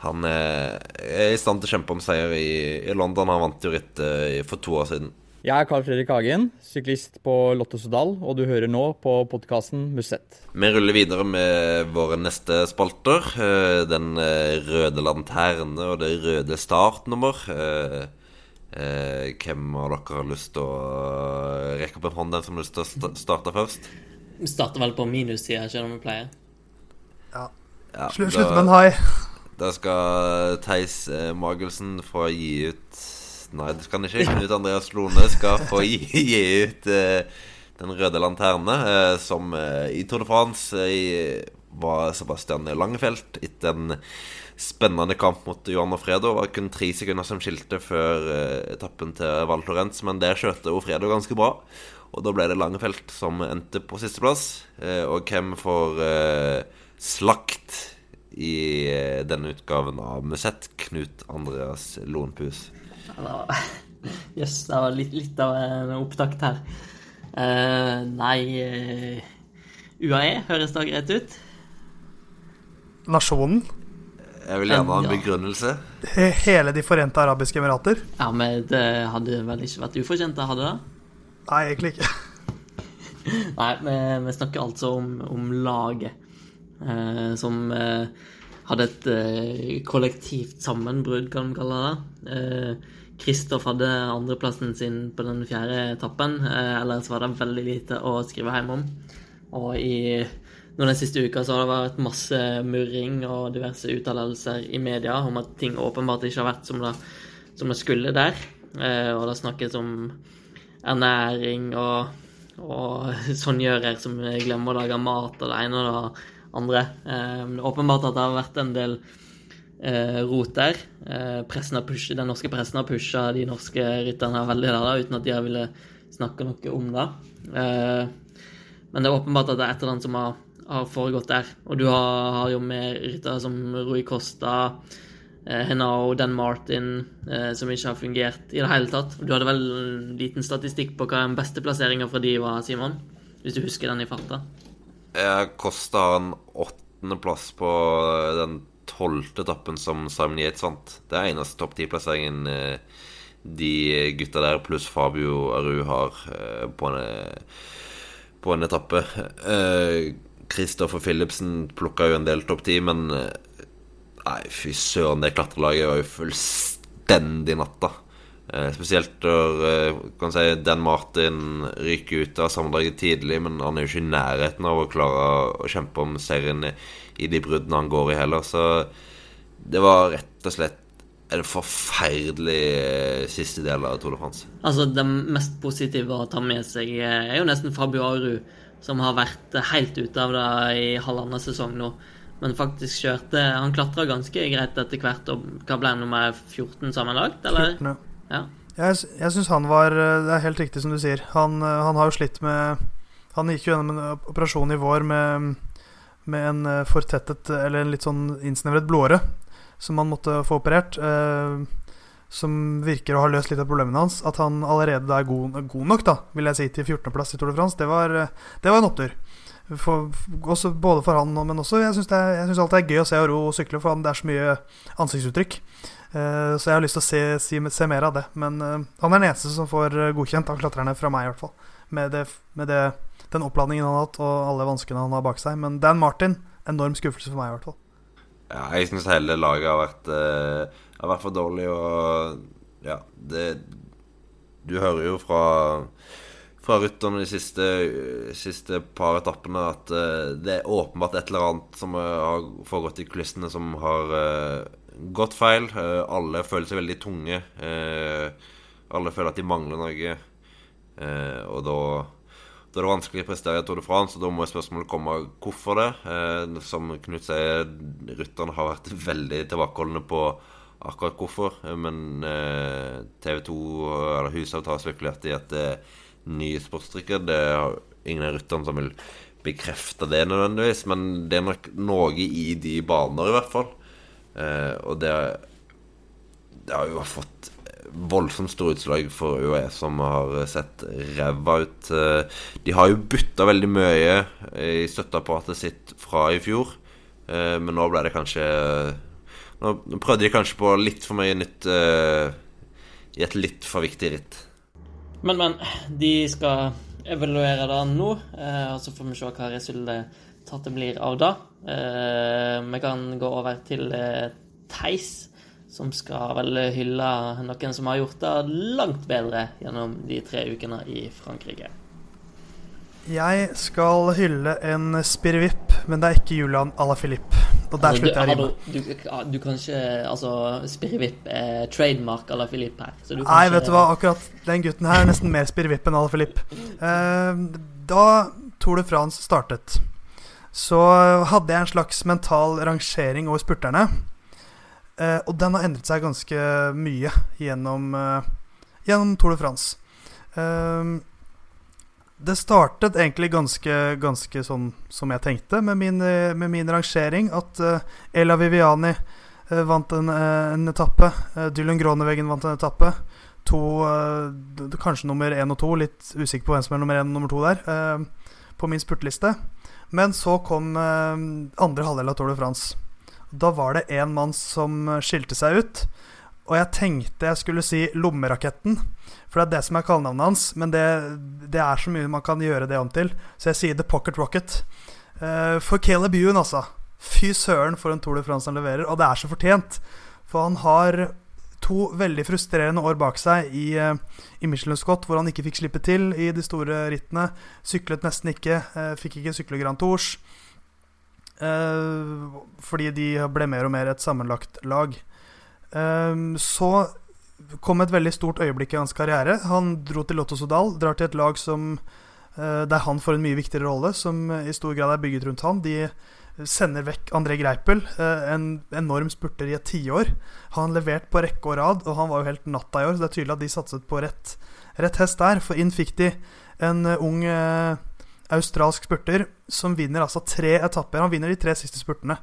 han er, er i stand til å kjempe om seier i, i London. Han vant jo rittet for to år siden. Jeg er Carl Fredrik Hagen, syklist på Lotto Sodal, og du hører nå på podkasten Musett. Vi ruller videre med våre neste spalter. Eh, Den eh, røde lanterne og det røde startnummer. Eh, eh, Hvem av dere har lyst til å rekke opp en hånd, den som har lyst til å starte først? Vi starter vel på minussida, selv om vi pleier. Ja, ja slutt med en hai. Da skal Theis Magelsen få gi ut Nei, det kan ikke. Knut Andreas Lone skal få gi, gi ut eh, Den røde lanterne, eh, som eh, i Tour de France eh, var Sebastian Langefelt etter en spennende kamp mot Johan Ofredo. Det var kun tre sekunder som skilte før eh, etappen til Val Thorens, men det jo Ofredo ganske bra. Og da ble det Langefelt som endte på sisteplass. Og hvem får slakt i denne utgaven av Musett? Knut Andreas Lonpus. Jøss, det var litt, litt av en opptakt her. Uh, nei eh, UAE høres da greit ut. Nasjonen. Jeg vil gjerne ha en Ja. begrunnelse. Hele De forente arabiske emirater. Ja, men det hadde vel ikke vært ufortjent, det hadde det? Nei, egentlig ikke. Nei, vi, vi snakker altså om, om laget. Eh, som eh, hadde et eh, kollektivt sammenbrudd, kan vi kalle det. Eh, Kristoff hadde andreplassen sin på den fjerde etappen. Eh, ellers var det veldig lite å skrive hjem om. Og i nå den siste uka så har det vært masse murring og diverse uttalelser i media om at ting åpenbart ikke har vært som det, som det skulle der. Eh, og det snakkes om ernæring og, og sånngjører som glemmer å lage mat og det ene og det andre. Eh, åpenbart at det har vært en del rot der. Eh, pushet, den norske pressen har pusha de norske rytterne veldig der, da, uten at de har ville snakke noe om det. Eh, men det er åpenbart at det er et eller annet som har, har foregått der. Og du har, har jo med ryttere som Rui Costa, eh, Henao, Dan Martin, eh, som ikke har fungert i det hele tatt. Du hadde vel en liten statistikk på hva den beste plasseringa fra de var, Simon? Hvis du husker den i farta? Jeg Kosta har en åttendeplass på den tolvte etappen som Simon Yates vant. Det er eneste topp ti-plasseringen eh, de gutta der pluss Fabio Aru har eh, på, en, på en etappe. Kristoffer Philipsen plukka jo en del topp ti, men nei, fy søren, det klatrelaget var jo fullstendig natta. Eh, spesielt når eh, kan si, Dan Martin ryker ut av sammendraget tidlig, men han er jo ikke i nærheten av å klare å kjempe om serien i, de bruddene han går i heller. Så det var rett og slett en forferdelig eh, siste del av Tour de France. Altså, Det mest positive å ta med seg er jo nesten Fabio Aru, som har vært helt ute av det i halvannen sesong nå. Men faktisk kjørte Han klatra ganske greit etter hvert. Og hva ble han nummer 14 sammenlagt, eller? 14, ja. Ja. Jeg, jeg syns han var Det er helt riktig som du sier. Han, han har jo slitt med Han gikk jo gjennom en operasjon i vår med, med en fortettet Eller en litt sånn innsnevret blodåre som han måtte få operert. Eh, som virker å ha løst litt av problemene hans. At han allerede er god, god nok, da, vil jeg si, til 14.-plass i Tour de France, det var, det var en opptur. For, også, både for han, men også Jeg syns alltid det er gøy å se Aro sykle, for han, det er så mye ansiktsuttrykk. Uh, så jeg har lyst til å se, se, se mer av det. Men uh, han er den eneste som får godkjent av klatrerne, fra meg i hvert fall. Med, det, med det, den oppladningen han har hatt, og alle vanskene han har bak seg. Men Dan Martin, enorm skuffelse for meg, i hvert fall. Ja, jeg syns hele laget har vært, uh, har vært for dårlig, og ja, det Du hører jo fra fra rytterne de siste, siste, par etappene at uh, det er åpenbart et eller annet som uh, har foregått i kulissene som har uh, gått feil. alle føler seg veldig tunge. alle føler at de mangler noe. og da, da, er det vanskelig å prestere i Tour de France, og da må spørsmålet komme hvorfor det. som Knut sier, rytterne har vært veldig tilbakeholdne på akkurat hvorfor. Men TV 2 eller Hushovd har spekulert i at det er nye sportsdrikker. Det er ingen av rytterne som vil bekrefte det nødvendigvis, men det er nok noe i de baner, i hvert fall. Eh, og det, det har jo fått voldsomt store utslag for UAE, som har sett ræva ut. Eh, de har jo bytta veldig mye i støtteapparatet sitt fra i fjor, eh, men nå ble det kanskje Nå prøvde de kanskje på litt for mye nytt eh, i et litt for viktig ritt. Men, men. De skal evaluere det nå, eh, og så får vi se hva resultatet blir av det. Eh, vi kan gå over til eh, Theis, som skal vel hylle noen som har gjort det langt bedre gjennom de tre ukene i Frankrike. Jeg skal hylle en spirrevipp, men det er ikke Julian à la Philippe. Og der altså, slutter jeg å Du, du, du, kan ikke Altså, spirrevipp er trademark à la Philippe her. Nei, ikke, vet du hva, akkurat den gutten her er nesten mer spirrevipp enn à la Philippe. Eh, da Tour de France startet, så hadde jeg en slags mental rangering over spurterne. Uh, og den har endret seg ganske mye gjennom, uh, gjennom Tour de France. Uh, det startet egentlig ganske, ganske sånn som jeg tenkte, med min, med min rangering. At Ella Viviani vant en, en etappe. Dylan Groneveggen vant en etappe. To, kanskje nummer én og to. Litt usikker på hvem som er nummer én og nummer to der. på min spurteliste. Men så kom andre halvdel av Tour de France. Da var det en mann som skilte seg ut. Og jeg tenkte jeg skulle si Lommeraketten, for det er det som er kallenavnet hans. Men det, det, er så mye man kan gjøre det om til, så jeg sier The Pocket Rocket. Uh, for Caleb Ewan, altså. Fy søren for en Tour de France han leverer, og det er så fortjent. For han har to veldig frustrerende år bak seg i, uh, i Michelin Scott, hvor han ikke fikk slippe til i de store rittene. Syklet nesten ikke, fikk ikke sykle Grand Tours. Fordi de ble mer og mer et sammenlagt lag. Eh, så kom et veldig stort øyeblikk i hans karriere. Han dro til Lotto Sodal, drar til et lag som, eh, der han får en mye viktigere rolle, som i stor grad er bygget rundt han. De sender vekk André Greipel, uh, en enorm spurter i et tiår. Han leverte levert på rekke og rad, og han var jo helt natta i år, så det er tydelig at de satset på rett, rett hest der. For inn fikk de en ung ung australsk spurter som vinner altså tre etapper. Han vinner de tre siste spurtene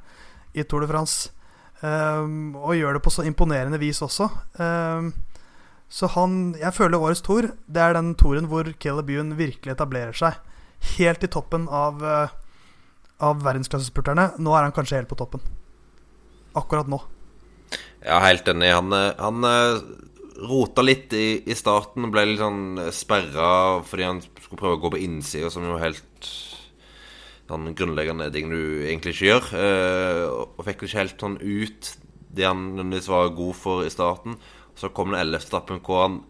i Tour de France. Um, og gjør det på så imponerende vis også. Um, så han Jeg føler årets tour Det er den toren hvor Caleb Ewan virkelig etablerer seg. Helt i toppen av, uh, av verdensklassespurterne. Nå er han kanskje helt på toppen. Akkurat nå. Ja, helt enig. Han, han rota litt i, i starten. Ble litt sånn sperra fordi han skulle prøve å gå på innsida, som jo helt sånn grunnleggende ting du egentlig ikke gjør. Eh, og fikk ikke helt sånn ut det han nødvendigvis var god for i starten. Så kom den ellevte etappen hvor han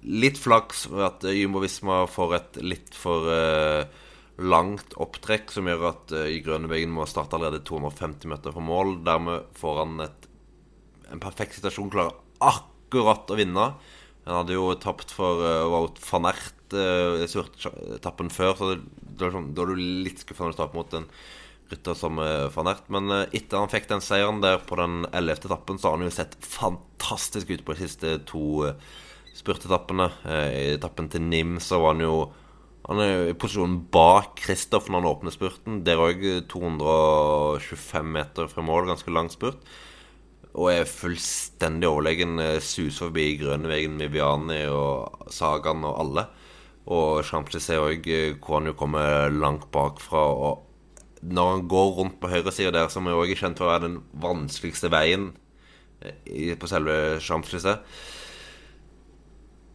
litt flaks ved at Jumbo Visma får et litt for eh, langt opptrekk som gjør at uh, i Grønnevegen må starte allerede 250 meter fra mål. Dermed får han et, en perfekt situasjon, klarer akkurat å vinne. Han hadde jo tapt for uh, Wout van Ert uh, etappen før, så det, det sånn, da er du litt skuffa når du taper mot en rytter som uh, van Ert. Men uh, etter han fikk den seieren der på den ellevte etappen, så har han jo sett fantastisk ut på de siste to uh, spurtetappene. I etappen til Nim så var han jo han er i posisjonen bak Kristoff når han åpner spurten. Der òg 225 meter fra mål, ganske lang spurt. Og er fullstendig overlegen. Suser forbi Grønnevegen Viviani og Sagan og alle. Og Champs-Élysées òg, hvor han jo kommer langt bakfra. Og når han går rundt på høyresida der, som òg er kjent for å være den vanskeligste veien på selve Champs-Élysées,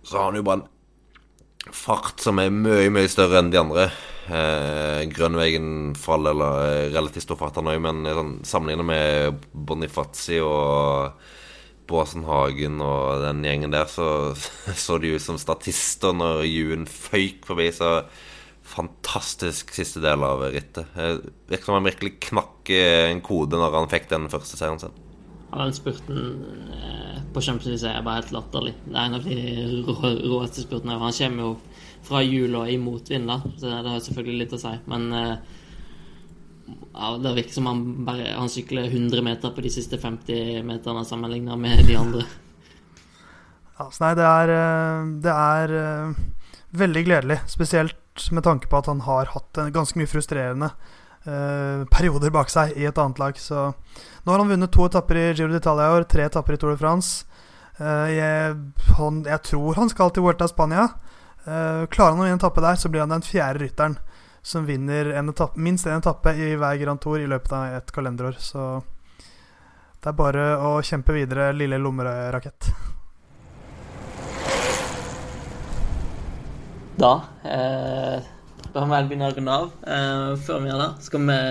så har han jo bare en fart som er mye, mye større enn de andre. Eh, Grønnvegen for all del relativt stor fart, han òg, men sånn, sammenlignet med Bonifazi og Båsen Hagen og den gjengen der, så så de ut som statister når Juen føyk forbi. Så fantastisk siste del av rittet. Virker som han virkelig knakk en kode når han fikk den første seieren sin. Ja, den spurten eh, på Champions League er bare helt latterlig. Det er en av de råeste spurtene. Han kommer jo fra hjul og i motvind, da, så det har selvfølgelig litt å si. Men eh, ja, det virker som han bare Han sykler 100 meter på de siste 50 meterne sammenlignet med de andre. Ja, nei, det er, det er veldig gledelig. Spesielt med tanke på at han har hatt en ganske mye frustrerende eh, perioder bak seg i et annet lag. Så nå har han vunnet to etapper i Giro d'Italia i år, tre etapper i Tour de France. Uh, jeg, han, jeg, tror han skal til Vuelta Spania. Uh, klarer han å vinne en etappe der, så blir han den fjerde rytteren som vinner en etappe, minst én en etappe i hver Grand Tour i løpet av et kalenderår. Så det er bare å kjempe videre, lille lommerakett. Da eh, Da må vi begynne å runde av. Eh, før vi gjør det, skal vi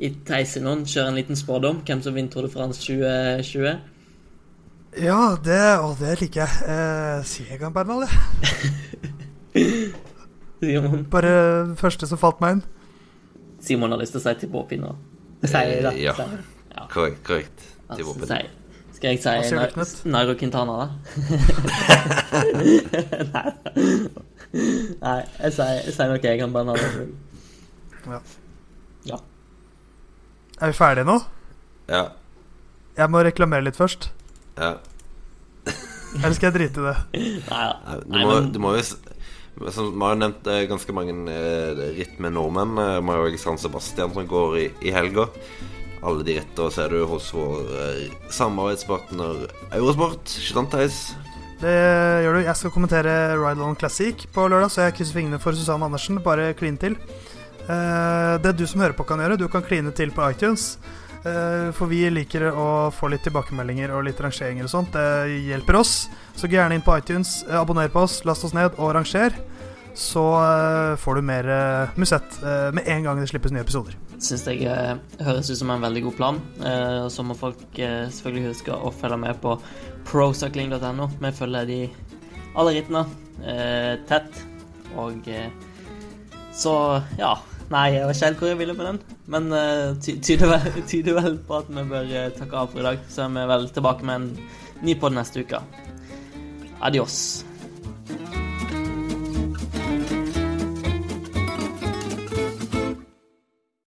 i Theisen kjøre en liten spådom hvem som vinner Tour de France 2020. Ja, det, å, det liker jeg. Eh, sier jeg Bernal, jeg. Simon. Bare første som falt meg inn. Simon har lyst til å si Tibopi nå. Sier det. Ja. Ja. Korrekt. korrekt. Altså, skal jeg si Nairo, Quintana, da? Nei. Nei, jeg sier, jeg kan bare navnet. Ja. ja. Er vi ferdige nå? Ja. Jeg må reklamere litt først. Ja. Eller skal jeg drite i det? Nei, ja. Du må, du må jo Vi har jo nevnt eh, ganske mange eh, ritt med nordmenn. Vi har jo San Sebastian som går i, i helga. Alle de rittene ser du hos vår eh, samarbeidspartner Eurosport. Gitantheis. Det gjør du. Jeg skal kommentere Ride On Classic på lørdag, så jeg krysser fingrene for Susanne Andersen. Bare kline til. Det du som hører på, kan gjøre, du kan kline til på iTunes. For vi liker å få litt tilbakemeldinger og litt rangeringer og sånt. Det hjelper oss. Så gå gjerne inn på iTunes, abonner på oss, last oss ned og ranger. Så får du mer Musett med en gang det slippes nye episoder. Syns jeg høres ut som en veldig god plan. Så må folk selvfølgelig huske å følge med på procycling.no. Vi følger de alle rittene tett. Og så, ja. Nei, jeg vet ikke helt hvor jeg ville med den. Men uh, vel, tyder vel på at vi bør uh, takke av for i dag. Så er vi vel tilbake med en ny pod neste uke. Adios.